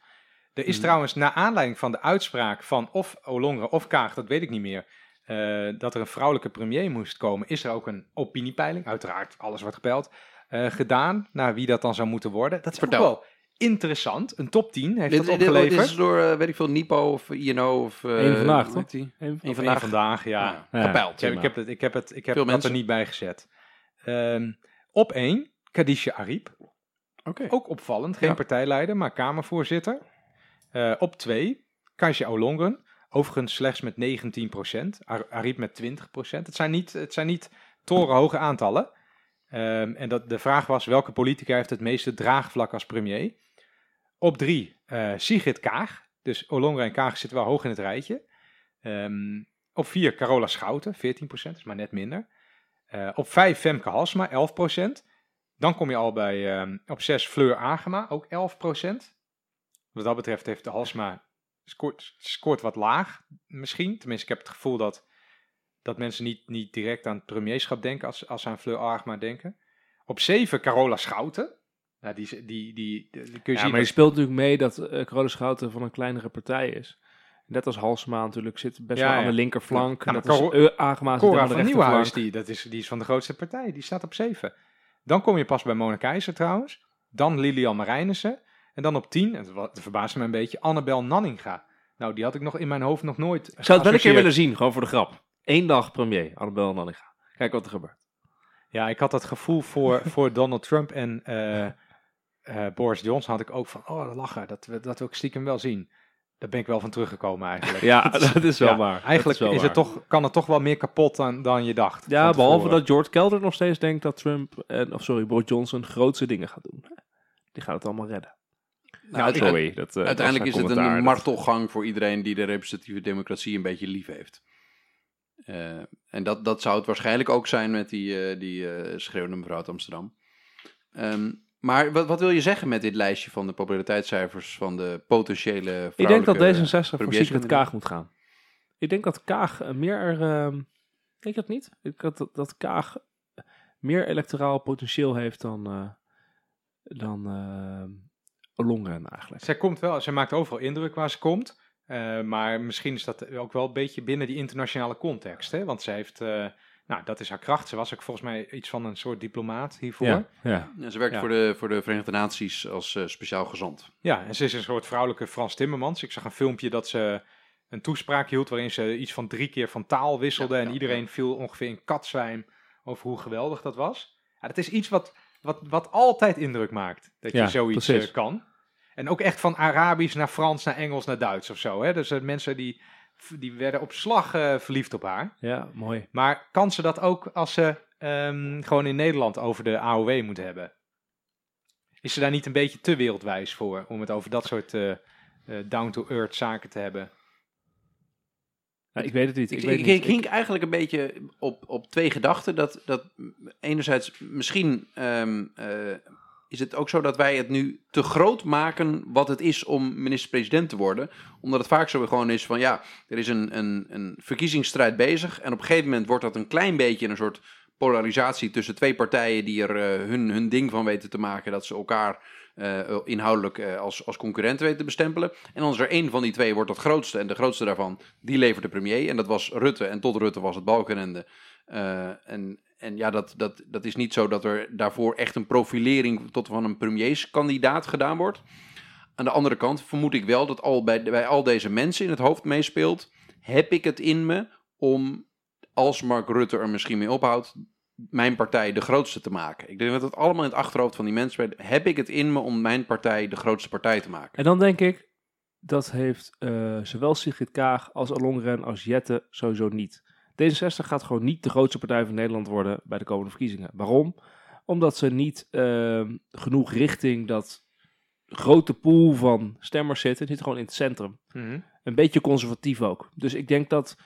Er is Mhm. trouwens, naar aanleiding van de uitspraak van of Olongren of Kaag, dat weet ik niet meer, eh, dat er een vrouwelijke premier moest komen, is er ook een opiniepeiling, uiteraard, alles wordt gepeild, eh, gedaan naar wie dat dan zou moeten worden. Dat is ook Vertel. wel interessant. Een top 10 heeft Dit, dat dit, dit opgeleverd. is door, eh, weet ik veel, Nipo of INO of... eh, Eén vandaag, toch? Eén Eén vandaag. vandaag, ja. Ja. Gepeild. Ik heb, ik heb het, ik heb, het, ik heb Veel dat mensen. er niet bij gezet. Ehm, op 1, Kadisha Ariep. Oké. Ook opvallend, geen Ja. partijleider, maar Kamervoorzitter. Eh, op 2, Kasia Olongren. Overigens slechts met 19%. Ar Ariep met 20%. Het zijn niet, het zijn niet torenhoge aantallen. Ehm, en dat, de vraag was, welke politica heeft het meeste draagvlak als premier? Op 3, Sigrid Kaag. Dus Olongren en Kaag zitten wel hoog in het rijtje. Ehm, op 4, Carola Schouten, 14%, is maar net minder. Eh, op 5, Femke Halsma, 11%. Dan kom je al bij ehm, op 6 Fleur Agema, ook 11%. Wat dat betreft heeft de Halsma scoort, scoort wat laag, misschien. Tenminste, ik heb het gevoel dat, dat mensen niet, niet direct aan het premierschap denken als, als ze aan Fleur Agema denken. Op 7 Carola Schouten. Nou, die, die, die, die, kun je Ja, zien. maar je dat- speelt natuurlijk mee dat uh, Carola Schouten van een kleinere partij is. Net als Halsema natuurlijk zit best Ja, wel aan de linkerflank. Ja, uh, Agema zit Cora aan de van rechterflank. die, dat is, die is van de grootste partij. Die staat op 7. Dan kom je pas bij Mona Keizer trouwens. Dan Lilian Marijnissen. En dan op 10, en dat verbaasde me een beetje, Annabel Nanninga. Nou, die had ik nog in mijn hoofd nog nooit Ik zou het wel een keer willen zien, gewoon voor de grap. Eén dag premier, Annabel Nanninga. Kijk wat er gebeurt. Ja, ik had dat gevoel voor, *laughs* voor Donald Trump en eh, eh, Boris Johnson had ik ook van, oh, lachen, dat, dat wil ik stiekem wel zien. Daar ben ik wel van teruggekomen eigenlijk. *laughs* Ja, dat is wel Ja, waar. Eigenlijk is, het toch, kan het toch wel meer kapot dan, dan je dacht. Ja, behalve dat George Kelder nog steeds denkt dat Trump, en, of sorry, Boris Johnson grootste dingen gaat doen. Die gaat het allemaal redden. Nou, sorry. Dat, eh, Uiteindelijk is het een martelgang voor iedereen die de representatieve democratie een beetje lief heeft. Eh, en dat, dat zou het waarschijnlijk ook zijn met die, eh, die eh, schreeuwende mevrouw uit Amsterdam. Ehm, maar wat, wat wil je zeggen met dit lijstje van de populariteitscijfers van de potentiële Ik denk dat vrouwelijke D66 voor Sigrid premierskandidaat? Kaag moet gaan. Ik denk dat Kaag eh, meer... ehm denk je dat niet? Ik denk dat, dat Kaag meer electoraal potentieel heeft dan, eh dan Ollongren eigenlijk. Zij komt wel, zij maakt overal indruk waar ze komt. Eh, maar misschien is dat ook wel een beetje binnen die internationale context. Hè? Want zij heeft, eh, nou dat is haar kracht. Ze was ook volgens mij iets van een soort diplomaat hiervoor. Ja, Ja, ja. Ja, ze werkt Ja. voor, de, voor de Verenigde Naties als eh, speciaal gezant. en ze is een soort vrouwelijke Frans Timmermans. Ik zag een filmpje dat ze een toespraak hield waarin ze iets van drie keer van taal wisselde. Ja, en ja, iedereen viel ongeveer in katzwijm over hoe geweldig dat was. Ja, dat is iets wat, wat, wat altijd indruk maakt. Dat je Ja, zoiets eh, kan. En ook echt van Arabisch naar Frans, naar Engels, naar Duits of zo. Hè? Dus eh, mensen die, die werden op slag eh, verliefd op haar. ja, mooi. Maar kan ze dat ook als ze ehm, gewoon in Nederland over de AOW moet hebben? Is ze daar niet een beetje te wereldwijs voor om het over dat soort down-to-earth zaken te hebben? Ik weet het niet. Ik, Ik, weet ik, niet. ik hink eigenlijk een beetje op, op twee gedachten. Dat, dat enerzijds misschien ehm, eh, is het ook zo dat wij het nu te groot maken wat het is om minister-president te worden. Omdat het vaak zo gewoon is van ja, er is een, een, een verkiezingsstrijd bezig. En op een gegeven moment wordt dat een klein beetje een soort polarisatie tussen twee partijen die er eh, hun, hun ding van weten te maken. Dat ze elkaar inhoudelijk eh, als, als concurrent weten te bestempelen. En is er één van die twee wordt het grootste. En de grootste daarvan, die levert de premier. En dat was Rutte. En tot Rutte was het Balkenende. Eh, en, en ja, dat, dat, dat is niet zo dat er daarvoor echt een profilering tot van een premierskandidaat gedaan wordt. Aan de andere kant vermoed ik wel dat al bij, bij al deze mensen in het hoofd meespeelt. Heb ik het in me om, als Mark Rutte er misschien mee ophoudt, mijn partij de grootste te maken. Ik denk dat het allemaal in het achterhoofd van die mensen werd. Heb ik het in me om mijn partij de grootste partij te maken? En dan denk ik, dat heeft eh, zowel Sigrid Kaag als Alongren als Jette sowieso niet. D66 gaat gewoon niet de grootste partij van Nederland worden bij de komende verkiezingen. Waarom? Omdat ze niet eh, genoeg richting dat grote pool van stemmers zitten. Die zitten gewoon in het centrum. Mhm. Een beetje conservatief ook. Dus ik denk dat,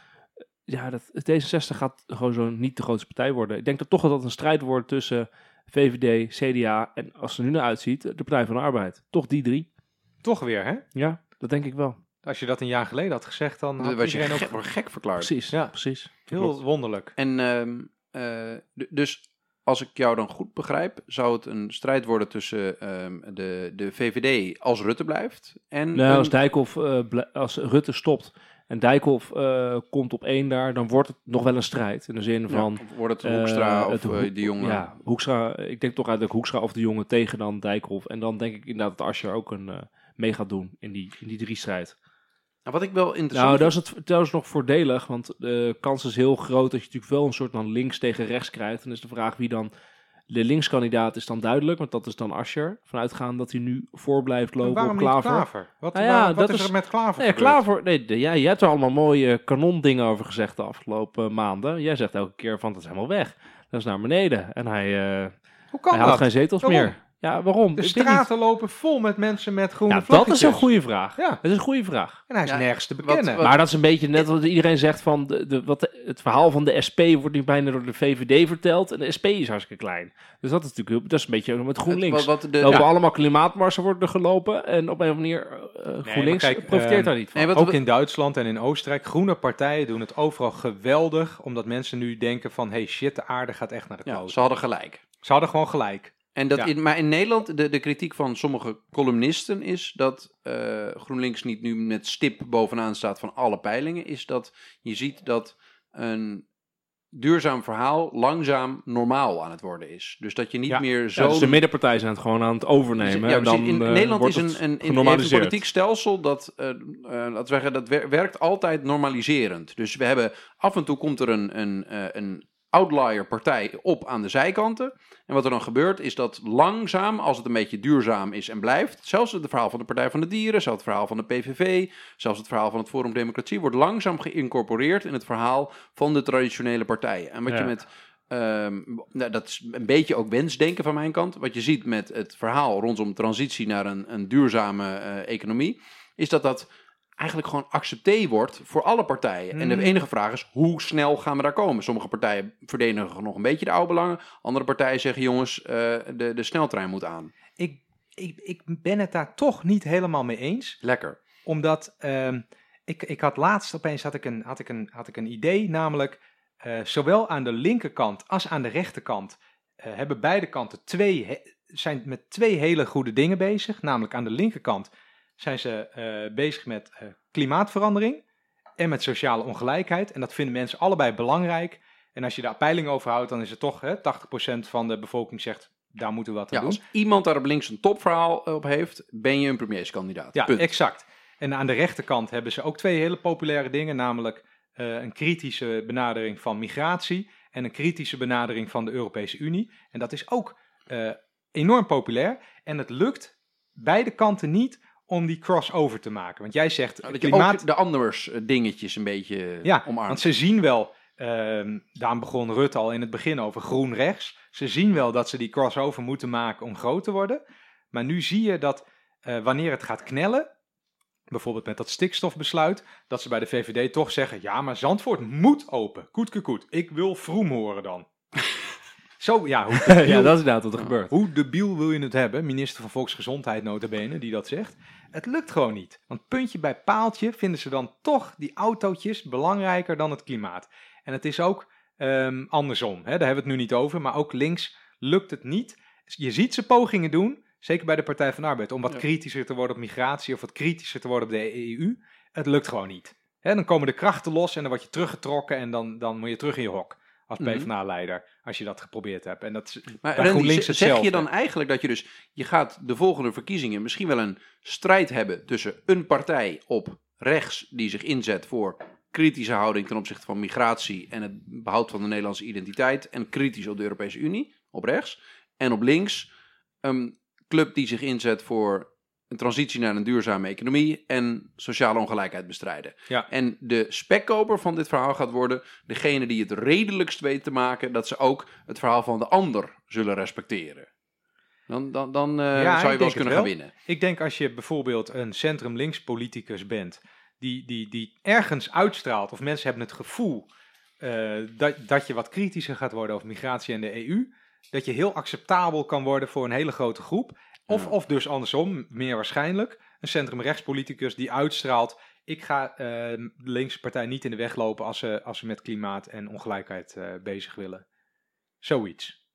ja, dat D66 gaat gewoon zo niet de grootste partij worden. Ik denk dat toch dat dat een strijd wordt tussen VVD, CDA en als het er nu naar uitziet, de Partij van de Arbeid. Toch die drie. Toch weer, hè? Ja, dat denk ik wel. Als je dat een jaar geleden had gezegd, dan had was je iedereen gek, ook wordt gek verklaard. Precies, Ja. precies. heel wonderlijk. En ehm, eh, dus als ik jou dan goed begrijp, zou het een strijd worden tussen ehm, de, de VVD als Rutte blijft en Nou, als Dijkhoff, eh, als Rutte stopt en Dijkhoff eh, komt op één daar, dan wordt het nog wel een strijd. In de zin van... ja, wordt het eh, Hoekstra of het eh, Hoek- de jongen. Ja, Hoekstra. Ik denk toch eigenlijk Hoekstra of de jongen tegen dan Dijkhoff. En dan denk ik inderdaad dat Asscher ook een, mee gaat doen in die, in die drie strijd. Nou, wat ik wel interessant Nou, dat is het trouwens nog voordelig, want de kans is heel groot dat je natuurlijk wel een soort van links tegen rechts krijgt. Dan is de vraag wie dan... De linkskandidaat is dan duidelijk, want dat is dan Asscher. Vanuitgaan dat hij nu voor blijft En lopen waarom op Klaver. Klaver? Wat, Nou ja, wat dat is, er met Klaver Nee? Klaver, nee, de- ja, jij hebt er allemaal mooie kanondingen over gezegd de afgelopen maanden. Jij zegt elke keer van, dat is helemaal weg. Dat is naar beneden. En hij, Hoe kan hij haalt dat? geen zetels meer. Ja, waarom? De straten lopen vol met mensen met groene Ja, dat is een goede vraag. Ja. Dat is een goede vraag. En hij is Ja, nergens te bekennen. wat- Maar dat is een beetje net wat iedereen zegt van de, de, wat de- het verhaal van de SP wordt nu bijna door de VVD verteld en de SP is hartstikke klein. Dus dat is natuurlijk dat is een beetje met GroenLinks. Wat, wat de, Er lopen ja. allemaal klimaatmarsen worden er gelopen en op een of andere manier eh, GroenLinks kijk, profiteert eh, daar niet van. nee, wat- Ook in Duitsland en in Oostenrijk, groene partijen doen het overal geweldig, omdat mensen nu denken van, hey shit, de aarde gaat echt naar de ja, kloot. ze hadden gelijk. Ze hadden gewoon gelijk. En dat Ja. in, maar in Nederland, de, de kritiek van sommige columnisten is dat eh, GroenLinks niet nu met stip bovenaan staat van alle peilingen, is dat je ziet dat een duurzaam verhaal langzaam normaal aan het worden is. Dus dat je niet Ja. meer Ja, zo... dus de middenpartij zijn het gewoon aan het overnemen. Ja, en precies. dan, in eh, Nederland is een, een, een, politiek stelsel dat, eh, laten we zeggen, dat wer- werkt altijd normaliserend. Dus we hebben af en toe komt er een, een, een outlier partij op aan de zijkanten. En wat er dan gebeurt is dat langzaam, als het een beetje duurzaam is en blijft, zelfs het verhaal van de Partij van de Dieren, zelfs het verhaal van de PVV, zelfs het verhaal van het Forum Democratie, wordt langzaam geïncorporeerd in het verhaal van de traditionele partijen. En wat je met Ehm, nou, dat is een beetje ook wensdenken van mijn kant. Wat je ziet met het verhaal rondom transitie naar een, een duurzame eh, economie, is dat dat eigenlijk gewoon accepté wordt voor alle partijen. En de Hmm. enige vraag is, hoe snel gaan we daar komen? Sommige partijen verdedigen nog een beetje de oude belangen. Andere partijen zeggen, jongens, eh, de, de sneltrein moet aan. Ik, ik, ik ben het daar toch niet helemaal mee eens. Lekker. Omdat ehm, ik, ik had laatst opeens had ik een, had ik een, had ik een idee, namelijk eh, zowel aan de linkerkant als aan de rechterkant eh, hebben beide kanten twee, he- zijn met twee hele goede dingen bezig. Namelijk aan de linkerkant zijn ze eh, bezig met eh, klimaatverandering en met sociale ongelijkheid. En dat vinden mensen allebei belangrijk. En als je daar peiling over houdt, dan is het toch hè, 80% van de bevolking zegt, daar moeten we wat aan Ja, doen. als iemand daar op links een topverhaal op heeft, ben je een premierskandidaat. Ja, Punt. exact. En aan de rechterkant hebben ze ook twee hele populaire dingen, namelijk eh, een kritische benadering van migratie en een kritische benadering van de Europese Unie. En dat is ook eh, enorm populair. En het lukt beide kanten niet om die crossover te maken. Want jij zegt Nou, dat je ook de anders eh, dingetjes een beetje Ja, omarmt. want ze zien wel, ehm daarom begon Rutte al in het begin over groen rechts. Ze zien wel dat ze die crossover moeten maken om groot te worden. Maar nu zie je dat eh, wanneer het gaat knellen, bijvoorbeeld met dat stikstofbesluit, dat ze bij de VVD toch zeggen, ja, maar Zandvoort moet open. Koet, koet, koet. Ik wil Vroom horen dan. *laughs* Zo, ja, hoe *laughs* ja, dat is inderdaad wat er gebeurt. hoe debiel wil je het hebben? Minister van Volksgezondheid notabene, die dat zegt. Het lukt gewoon niet. Want puntje bij paaltje vinden ze dan toch die autootjes belangrijker dan het klimaat. En het is ook ehm, andersom. Hè? Daar hebben we het nu niet over. Maar ook links lukt het niet. Je ziet ze pogingen doen, zeker bij de Partij van de Arbeid, om wat kritischer te worden op migratie of wat kritischer te worden op de EU. Het lukt gewoon niet. Hè, dan komen de krachten los en dan word je teruggetrokken en dan, dan moet je terug in je hok als Mhm. PvdA-leider, als je dat geprobeerd hebt. En dat is Maar bij Randy, GroenLinks zeg je dan eigenlijk dat je dus, je gaat de volgende verkiezingen misschien wel een strijd hebben tussen een partij op rechts die zich inzet voor kritische houding ten opzichte van migratie en het behoud van de Nederlandse identiteit en kritisch op de Europese Unie, op rechts, en op links een club die zich inzet voor een transitie naar een duurzame economie en sociale ongelijkheid bestrijden. Ja. En de spekkoper van dit verhaal gaat worden degene die het redelijkst weet te maken dat ze ook het verhaal van de ander zullen respecteren. Dan, dan, dan eh, Ja, zou je wel eens kunnen gaan wel. winnen. Ik denk als je bijvoorbeeld een centrum-links politicus bent, die, die, die ergens uitstraalt, of mensen hebben het gevoel eh, dat, dat je wat kritischer gaat worden over migratie en de EU, dat je heel acceptabel kan worden voor een hele grote groep. Of, of dus andersom, meer waarschijnlijk, een centrum-rechtspoliticus die uitstraalt, ik ga eh, de linkse partij niet in de weg lopen als ze, als ze met klimaat en ongelijkheid eh, bezig willen. Zoiets.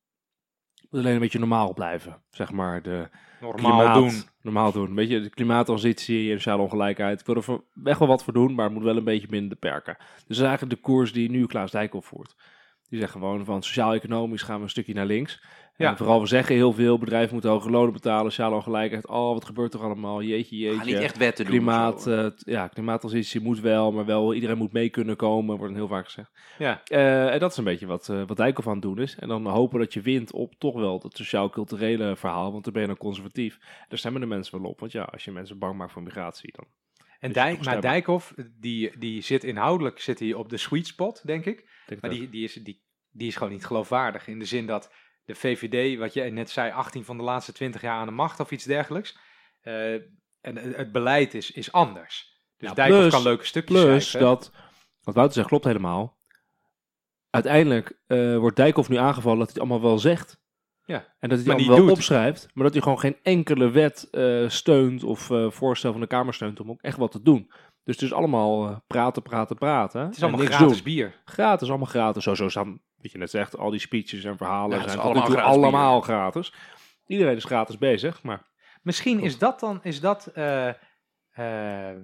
moet alleen een beetje normaal blijven, zeg maar. De Normaal klimaat- doen. Normaal doen. Weet je, de klimaattransitie en sociale ongelijkheid. Ik wil er wel wat voor doen, maar het moet wel een beetje binnen de perken. Dus dat is eigenlijk de koers die nu Klaas Dijkhoff voert. Die zegt gewoon van sociaal-economisch gaan we een stukje naar links. Ja. En vooral we zeggen heel veel, bedrijven moeten hoge lonen betalen, sociale ongelijkheid. Oh, wat gebeurt er allemaal? Jeetje, jeetje. Niet echt wetten doen. Klimaat, of zo. eh, t- ja, klimaattransitie moet wel, maar wel iedereen moet mee kunnen komen, wordt dan heel vaak gezegd. Ja. Eh, en dat is een beetje wat, eh wat Dijkhoff aan het doen is. En dan hopen dat je wint op toch wel dat sociaal-culturele verhaal, want dan ben je dan conservatief. Daar stemmen de mensen wel op, want ja, als je mensen bang maakt voor migratie, dan... En Dus Dijk, maar. Dijkhoff, die, die zit inhoudelijk zit hij op de sweet spot, denk ik. denk Maar dat- die, die, is, die, die is gewoon niet geloofwaardig. In de zin dat de VVD, wat jij net zei, 18 van de laatste 20 jaar aan de macht of iets dergelijks. eh, en het het beleid is, is anders. Dus Ja, Dijkhoff plus- kan leuke stukjes Plus schrijven. dat, wat Wouter zegt klopt helemaal. Uiteindelijk eh, wordt Dijkhoff nu aangevallen dat hij het allemaal wel zegt. Ja, En dat hij maar niet wel doet. opschrijft. Maar dat hij gewoon geen enkele wet eh, steunt of eh, voorstel van de Kamer steunt om ook echt wat te doen. Dus het is allemaal eh, praten, praten, praten. Het is allemaal gratis doen. bier. Gratis, allemaal gratis. Zo, zo staan, wat je net zegt, al die speeches en verhalen Ja, zijn allemaal gratis allemaal gratis. Iedereen is gratis bezig, maar Misschien is dat dan, is dat, eh, ehm,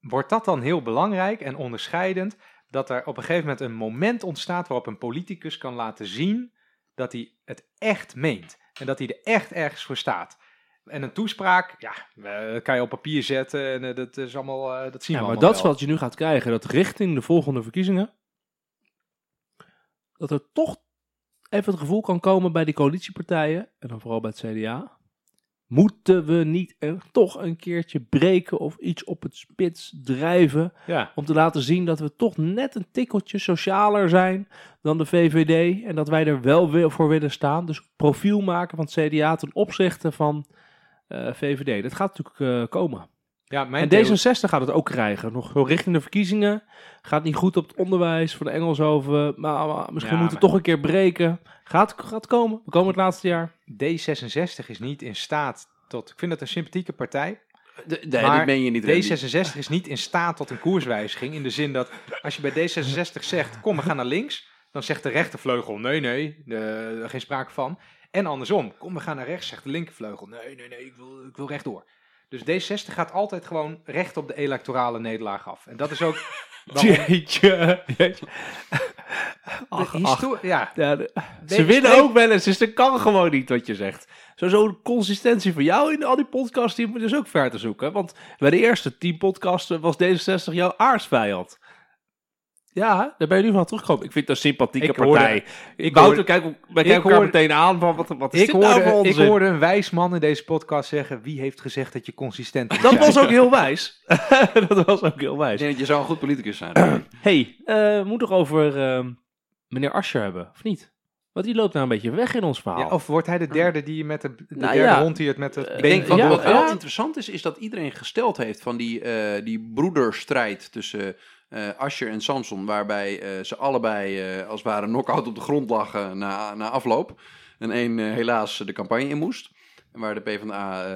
wordt dat dan heel belangrijk en onderscheidend, dat er op een gegeven moment een moment ontstaat waarop een politicus kan laten zien dat hij het echt meent en dat hij er echt ergens voor staat. En een toespraak, ja, dat kan je op papier zetten en eh, dat is allemaal, eh, dat zien Ja, we maar dat is wat je nu gaat krijgen. Dat richting de volgende verkiezingen. Dat er toch even het gevoel kan komen bij die coalitiepartijen. En dan vooral bij het CDA. Moeten we niet er toch een keertje breken of iets op het spits drijven. Ja, Om te laten zien dat we toch net een tikkeltje socialer zijn dan de VVD. En dat wij er wel weer voor willen staan. Dus profiel maken van het CDA ten opzichte van eh, VVD. Dat gaat natuurlijk eh, komen. ja mijn En theorie- D66 gaat het ook krijgen. Nog richting de verkiezingen. Gaat niet goed op het onderwijs voor de Engelshoven. Maar, maar misschien Ja, moeten we maar- toch een keer breken. Gaat, gaat komen. We komen het laatste jaar. D66 is niet in staat tot, ik vind het een sympathieke partij, De- nee, maar dat meen je niet. Randy. D66 is niet in staat tot een koerswijziging. In de zin dat als je bij D66 zegt: kom, we gaan naar links. Dan zegt de rechtervleugel: nee, nee, geen sprake van. En andersom: kom, we gaan naar rechts. Zegt de linkervleugel: nee, nee, nee, ik wil, ik wil rechtdoor. Dus D60 gaat altijd gewoon recht op de electorale nederlaag af. En dat is ook. *laughs* waarom Jeetje. jeetje. Ach, Ja, Ja, de- ze winnen ook wel eens, dus dat kan gewoon niet wat je zegt. Zo- Zo'n consistentie van jou in al die podcasts, die moet je dus ook ver te zoeken. Want bij de eerste tien podcasten was D66 jouw aardsvijand. Ja, daar ben je nu van teruggekomen. Ik vind het een sympathieke Ik hoorde- partij. ik Wouter, hoorde- kijk, wij ik kijken elkaar hoorde- meteen aan van wat, wat is ik dit nou voor hoorde, ik hoorde een wijs man in deze podcast zeggen: wie heeft gezegd dat je consistent moet Dat was ook heel wijs. *laughs* dat was ook heel Ik wijs. denk dat je zou een goed politicus zijn. *clears throat* hey, eh, we moeten toch over ehm, meneer Ascher hebben, of niet? Want die loopt nou een beetje weg in ons verhaal. Ja, of wordt hij de derde die met de, de Nou derde ja. hond die het met het Eh, Ik been denk Ja, wat, van wat wel interessant is, is dat iedereen gesteld heeft van die, eh, die broederstrijd tussen eh Ascher en Samson, waarbij eh, ze allebei eh, als het ware knock-out op de grond lagen na, na afloop. En één helaas de campagne in moest. En waar de PvdA,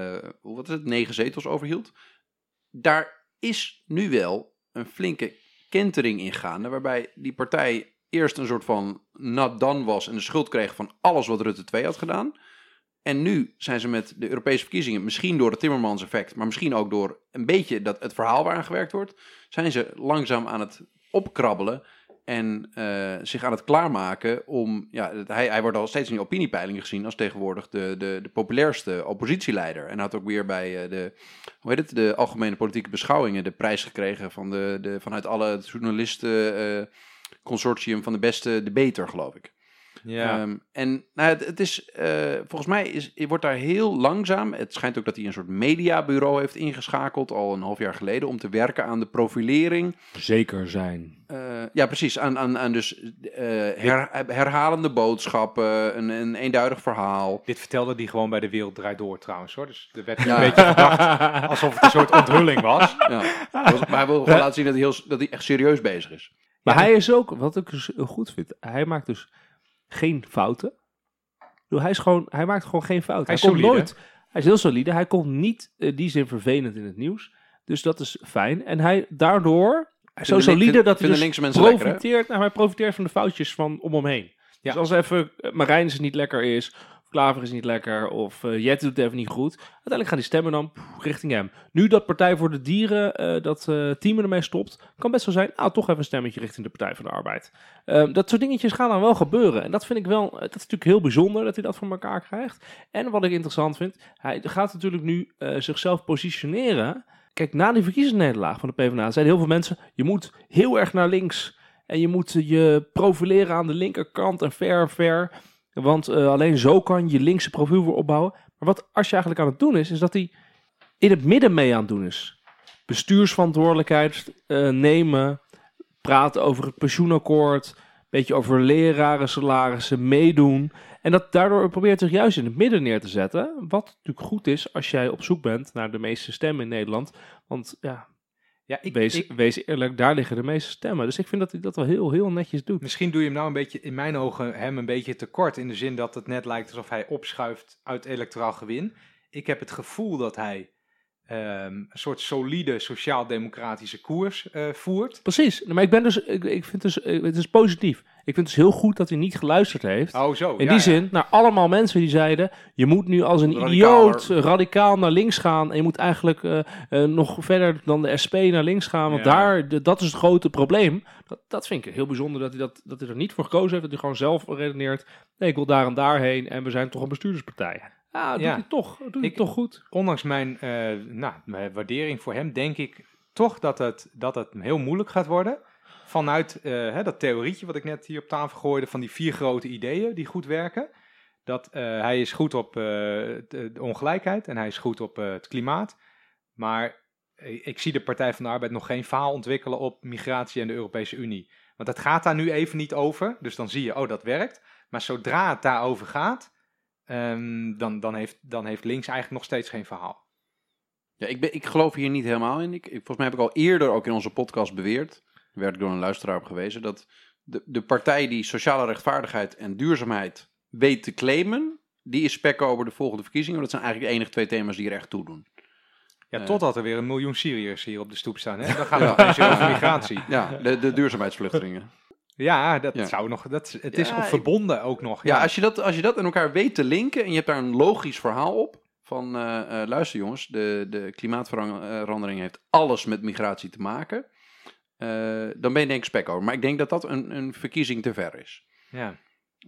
hoe wat is het, negen zetels overhield. Daar is nu wel een flinke kentering in gaande, waarbij die partij eerst een soort van done was en de schuld kreeg van alles wat Rutte 2 had gedaan. En nu zijn ze met de Europese verkiezingen, misschien door het Timmermans effect, maar misschien ook door een beetje dat het verhaal waaraan gewerkt wordt, zijn ze langzaam aan het opkrabbelen en eh, zich aan het klaarmaken om, ja, hij, hij wordt al steeds in die opiniepeilingen gezien als tegenwoordig de, de, de populairste oppositieleider. En had ook weer bij eh, de, hoe heet het, de algemene politieke beschouwingen de prijs gekregen van de, de, vanuit alle journalisten eh, consortium van de beste debater, geloof ik. Ja. Ehm, en nou, het, het is, eh, volgens mij is, wordt daar heel langzaam, het schijnt ook dat hij een soort mediabureau heeft ingeschakeld, al een half jaar geleden, om te werken aan de profilering. Zeker zijn. Eh, ja, precies, aan, aan, aan dus eh, her- herhalende boodschappen, een, een eenduidig verhaal. Dit vertelde hij gewoon bij de Wereld Draait Door trouwens hoor. Dus er werd Ja. een beetje gedacht alsof het een soort onthulling was. *laughs* Ja. Maar hij wil gewoon laten zien dat hij, heel, dat hij echt serieus bezig is. Maar hij is ook, wat ik dus goed vind, hij maakt dus geen fouten. Hij, is gewoon, hij maakt gewoon geen fouten. Hij komt solide. nooit. Hij is heel solide. Hij komt niet in die zin vervelend in het nieuws. Dus dat is fijn. En hij daardoor zo Vinden- solide dat hij dus mensen lekker, profiteert. nou, hij profiteert van de foutjes van om hem heen. Ja. Dus als even uh, Marijnissen niet lekker is, Klaver is niet lekker, of uh, Jet doet het even niet goed. Uiteindelijk gaan die stemmen dan richting hem. Nu dat Partij voor de Dieren, uh, dat uh, team ermee stopt, kan best wel zijn, nou toch even een stemmetje richting de Partij van de Arbeid. Uh, dat soort dingetjes gaan dan wel gebeuren. En dat vind ik wel, dat is natuurlijk heel bijzonder dat hij dat voor elkaar krijgt. En wat ik interessant vind, hij gaat natuurlijk nu zichzelf positioneren. Kijk, na die verkiezingsnederlaag van de PvdA zeiden heel veel mensen, je moet heel erg naar links. En je moet je profileren aan de linkerkant en ver, ver. Want uh, alleen zo kan je linkse profiel weer opbouwen. Maar wat als je eigenlijk aan het doen is, is dat hij in het midden mee aan het doen is. Bestuursverantwoordelijkheid uh, nemen, praten over het pensioenakkoord, een beetje over leraren, salarissen, meedoen. En dat daardoor probeert zich juist in het midden neer te zetten. Wat natuurlijk goed is als jij op zoek bent naar de meeste stemmen in Nederland. Want ja, ja, ik, wees, ik, wees eerlijk, daar liggen de meeste stemmen. Dus ik vind dat hij dat wel heel, heel netjes doet. Misschien doe je hem nou een beetje, in mijn ogen, hem een beetje tekort. In de zin dat het net lijkt alsof hij opschuift uit electoraal gewin. Ik heb het gevoel dat hij um, een soort solide sociaal-democratische koers uh, voert. Precies, maar ik ben dus, ik, ik vind dus, het is positief. Ik vind het dus heel goed dat hij niet geluisterd heeft. Oh, zo. In ja, die ja. zin, naar allemaal mensen die zeiden: je moet nu als een idioot radicaal naar links gaan. En je moet eigenlijk uh, uh, nog verder dan de SP naar links gaan. Want Ja. daar, de, dat is het grote probleem. Dat, dat vind ik heel bijzonder dat hij, dat, dat hij er niet voor gekozen heeft. Dat hij gewoon zelf redeneert: nee, ik wil daar en daarheen. En we zijn toch een bestuurderspartij. Ah, doet Ja. hij toch, doet hij Ik- toch goed. Ondanks mijn, eh, nou, mijn waardering voor hem, denk ik toch dat het, dat het heel moeilijk gaat worden. Vanuit eh, hè, dat theorietje wat ik net hier op tafel gooide, van die vier grote ideeën die goed werken. Dat eh, hij is goed op eh, de, ongelijkheid en hij is goed op het klimaat. Maar ik, zie de Partij van de Arbeid nog geen verhaal ontwikkelen op migratie en de Europese Unie. Want het gaat daar nu even niet over. Dus dan zie je, oh, dat werkt. Maar zodra het daarover gaat, ehm, dan, dan, heeft, dan heeft links eigenlijk nog steeds geen verhaal. Ja, ik, ben, ik geloof hier niet helemaal in. Ik, volgens mij heb ik al eerder ook in onze podcast beweerd, werd ik door een luisteraar op gewezen, dat de, de partij die sociale rechtvaardigheid en duurzaamheid weet te claimen, die is spekken over de volgende verkiezingen. Want dat zijn eigenlijk de enige twee thema's die er echt toe doen. Ja, Eh. totdat er weer een miljoen Syriërs hier op de stoep staan. Hè? Dan het opeens weer over migratie. Ja, de, de duurzaamheidsvluchtelingen. Ja, dat Ja. zou nog. Dat, het is Ja, ik- verbonden ook nog. Ja, als je, dat, als je dat in elkaar weet te linken en je hebt daar een logisch verhaal op. Van eh, eh, luister jongens, de, de klimaatverandering heeft alles met migratie te maken. Eh, dan ben je denk ik spek over. Maar ik denk dat dat een, een verkiezing te ver is. ja.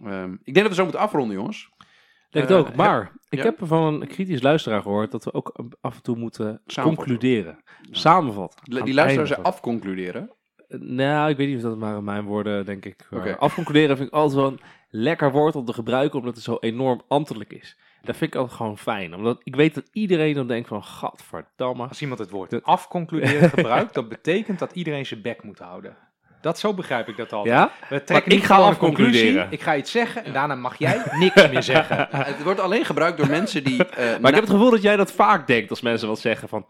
Ehm, ik denk dat we zo moeten afronden, jongens. Denk Eh, het ook. Maar ik ja? heb van een kritisch luisteraar gehoord dat we ook af en toe moeten Samenvatten. concluderen. Samenvatten. Die luisteraar einde ze van- afconcluderen. Nou, ik weet niet of dat maar mijn woorden, denk ik. Oké. Afconcluderen vind ik altijd wel een lekker woord om te gebruiken, omdat het zo enorm ambtelijk is. Dat vind ik altijd gewoon fijn. Omdat ik weet dat iedereen dan denkt van, gadverdamme. Als iemand het woord afconcludeert *laughs* gebruikt, dat betekent dat iedereen zijn bek moet houden. Dat zo begrijp ik dat altijd. Ja? We trekken ik ga gewoon een conclusie. afconcluderen. Ik ga iets zeggen en daarna mag jij niks meer *laughs* zeggen. het wordt alleen gebruikt door mensen die... eh, Maar ik heb het gevoel dat jij dat vaak denkt als mensen wat zeggen van,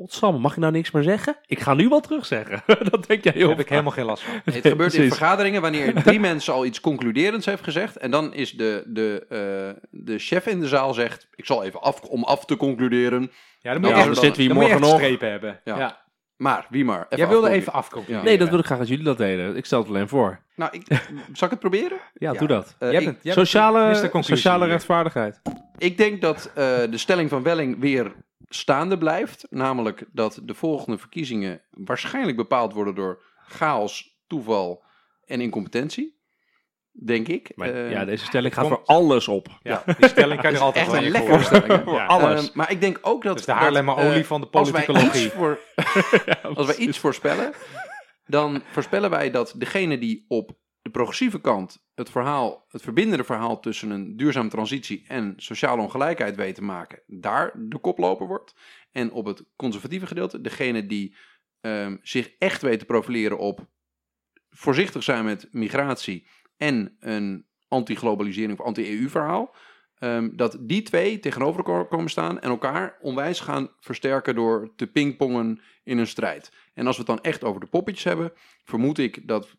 Godsamme, mag je nou niks meer zeggen? Ik ga nu wel terugzeggen. *laughs* dat denk jij, Daar joh. heb ik helemaal geen last van. *laughs* Het gebeurt in vergaderingen wanneer *laughs* drie mensen al iets concluderends heeft gezegd. En dan is de, de, eh, de chef in de zaal zegt, ik zal even af, om af te concluderen. Ja, dan moet je Ja, echt, dan zitten we hier morgen nog. strepen hebben. Ja. Ja. Maar, wie maar. Jij wilde even afkomen. Nee, dat wil ik graag dat jullie dat deden. Ik stel het alleen voor. Nou, ik, zal ik het proberen? Ja, Ja. doe dat. Eh, Jij ik, bent, jij Sociale, sociale rechtvaardigheid. ik denk dat eh, de stelling van Welling weer staande blijft. Namelijk dat de volgende verkiezingen waarschijnlijk bepaald worden door chaos, toeval en incompetentie. Denk ik. Maar, Eh, ja, deze stelling gaat komt- voor alles op. Ja, die stelling kan je *laughs* er altijd echt wel een lekkere stelling? Ja. alles. Ehm, maar ik denk ook dat... Is de dat, Haarlemmer eh, olie van de als wij politicologie. voor, *laughs* als wij iets voorspellen, dan voorspellen wij dat degene die op de progressieve kant het verhaal, het verbindende verhaal tussen een duurzame transitie en sociale ongelijkheid weet te maken, daar de koploper wordt. En op het conservatieve gedeelte, degene die ehm, zich echt weet te profileren op voorzichtig zijn met migratie en een anti-globalisering of anti-EU verhaal. ehm, dat die twee tegenover elkaar komen staan en elkaar onwijs gaan versterken door te pingpongen in een strijd. En als we het dan echt over de poppetjes hebben, vermoed ik dat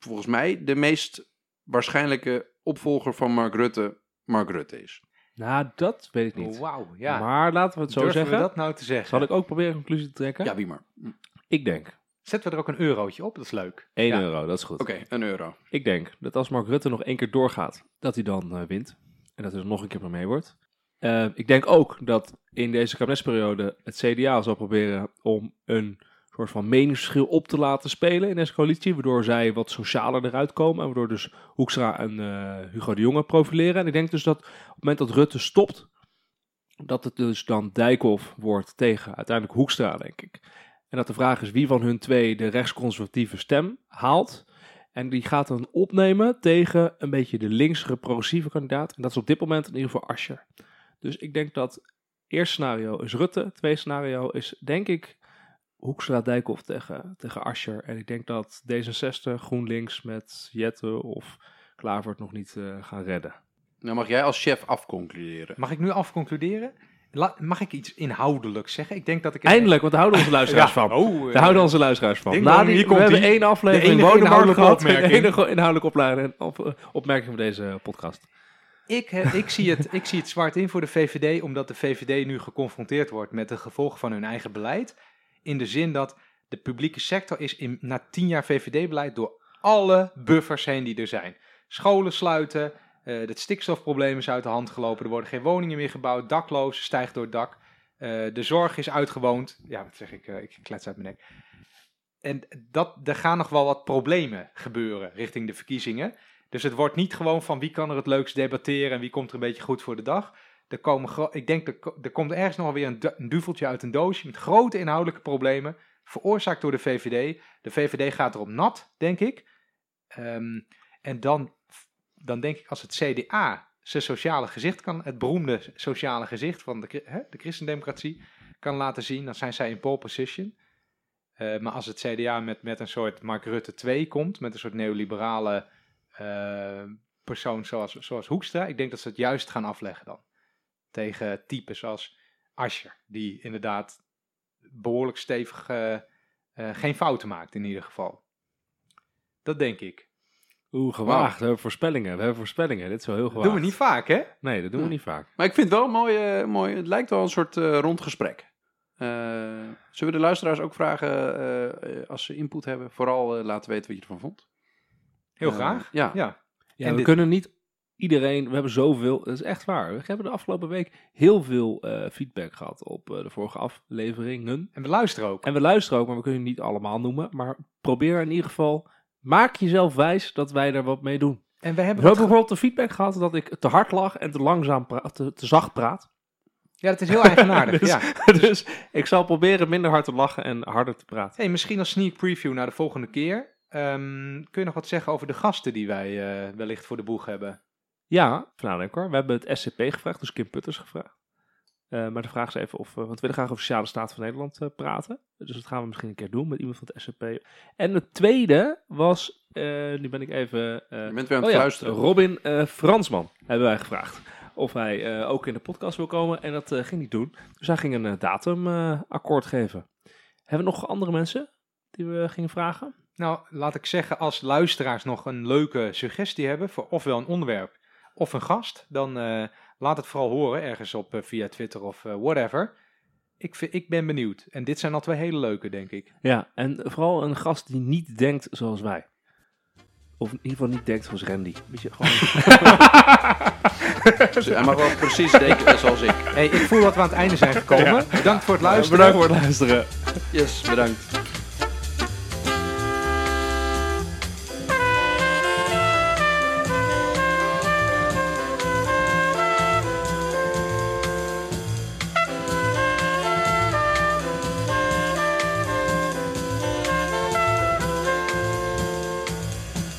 volgens mij de meest waarschijnlijke opvolger van Mark Rutte Mark Rutte is. Nou, dat weet ik niet. Wauw, ja. Maar laten we het zo Durven zeggen. we dat nou te zeggen? Zal ik ook proberen een conclusie te trekken? Ja, wie maar. Ik denk. Zetten we er ook een eurotje op? Dat is leuk. 1 Ja. euro, dat is goed. Oké, een euro. Ik denk dat als Mark Rutte nog één keer doorgaat, dat hij dan eh, wint. En dat hij er nog een keer mee mee wordt. Eh, ik denk ook dat in deze kabinetsperiode het CDA zal proberen om een soort van meningsverschil op te laten spelen in deze coalitie. Waardoor zij wat socialer eruit komen. En waardoor dus Hoekstra en eh, Hugo de Jonge profileren. En ik denk dus dat op het moment dat Rutte stopt, dat het dus dan Dijkhoff wordt tegen uiteindelijk Hoekstra, denk ik. En dat de vraag is wie van hun twee de rechtsconservatieve stem haalt. En die gaat dan opnemen tegen een beetje de linksere progressieve kandidaat. En dat is op dit moment in ieder geval Ascher. Dus ik denk dat eerste scenario is Rutte. Tweede scenario is denk ik Hoekstra Dijkhoff tegen, tegen Ascher. En ik denk dat D66, GroenLinks met Jette of Klaver het nog niet eh, gaan redden. Nou mag jij als chef afconcluderen. Mag ik nu afconcluderen? La- mag ik iets inhoudelijks zeggen? Ik denk dat ik... Eindelijk, want daar houden onze luisteraars *laughs* van. Oh, eh, Daar houden onze luisteraars van. Na die, hier we komt hebben één aflevering De enige woningmarkt inhoudelijke gehad. *laughs* De opmerking. enige inhoudelijke opleiding, op, opmerking van deze podcast. Ik, he- ik, zie het, ik zie het zwart in voor de VVD, omdat de VVD nu geconfronteerd wordt met de gevolgen van hun eigen beleid. In de zin dat de publieke sector is in, na tien jaar VVD-beleid door alle buffers heen die er zijn. Scholen sluiten, eh, het stikstofprobleem is uit de hand gelopen, er worden geen woningen meer gebouwd, daklozen stijgt door het dak, eh, de zorg is uitgewoond. Ja, wat zeg ik, eh, ik klets uit mijn nek. En dat, er gaan nog wel wat problemen gebeuren richting de verkiezingen. Dus het wordt niet gewoon van wie kan er het leukst debatteren en wie komt er een beetje goed voor de dag. Er komen, ik denk, er, er komt ergens nog weer een, du- een duveltje uit een doosje met grote inhoudelijke problemen, veroorzaakt door de VVD. De VVD gaat erop nat, denk ik. Ehm, en dan, dan denk ik als het CDA zijn sociale gezicht kan, het beroemde sociale gezicht van de, hè, de christendemocratie, kan laten zien, dan zijn zij in pole position. Eh, maar als het CDA met, met een soort Mark Rutte 2 komt, met een soort neoliberale eh, persoon zoals, zoals Hoekstra, ik denk dat ze het juist gaan afleggen dan. Tegen types als Ascher, die inderdaad behoorlijk stevig eh, eh, geen fouten maakt in ieder geval. Dat denk ik. Oeh, gewaagd. We hebben voorspellingen. We hebben voorspellingen. Dit is wel heel gewaagd. Doen we niet vaak, hè? Nee, dat doen we niet vaak. Maar ik vind het wel mooi, eh, mooi het lijkt wel een soort eh, rond gesprek. Eh, zullen we de luisteraars ook vragen eh, eh, als ze input hebben? Vooral laten weten wat je ervan vond. Heel graag. ja. ja. Ja, En we dit- kunnen niet iedereen, we hebben zoveel, dat is echt waar. We hebben de afgelopen week heel veel eh, feedback gehad op eh, de vorige afleveringen. En we luisteren ook. En we luisteren ook, maar we kunnen niet allemaal noemen. Maar probeer in ieder geval, maak jezelf wijs dat wij er wat mee doen. En we We hebben hebben wat bijvoorbeeld de feedback gehad dat ik te hard lag en te langzaam praat, te, te zacht praat. Ja, dat is heel eigenaardig. *laughs* Dus- ja. *laughs* dus ik zal proberen minder hard te lachen en harder te praten. Hey, misschien als sneak preview naar de volgende keer. Ehm, kun je nog wat zeggen over de gasten die wij eh, wellicht voor de boeg hebben? Ja, van nadenken hoor. We hebben het SCP gevraagd, dus Kim Putters gevraagd. Eh, maar de vraag is even of, eh, want we willen graag over de sociale staat van Nederland eh, praten. Dus dat gaan we misschien een keer doen met iemand van het SCP. En het tweede was, eh, nu ben ik even... eh, Je bent weer aan oh het ja, luisteren. Robin eh, Fransman hebben wij gevraagd. of hij eh, ook in de podcast wil komen. En dat eh, ging niet doen. Dus hij ging een eh, datumakkoord geven. Hebben we nog andere mensen die we gingen vragen? Nou, laat ik zeggen, als luisteraars nog een leuke suggestie hebben voor ofwel een onderwerp of een gast, dan eh, laat het vooral horen ergens op eh, via Twitter of eh, whatever. Ik, vind- ik ben benieuwd. En dit zijn al twee hele leuke, denk ik. Ja, en vooral een gast die niet denkt zoals wij. Of in ieder geval niet denkt zoals Randy. Weet je, gewoon... *laughs* Dus hij mag wel precies denken zoals ik. Hey, ik voel dat we aan het einde zijn gekomen. Bedankt voor het luisteren. Bedankt voor het luisteren. Yes, bedankt.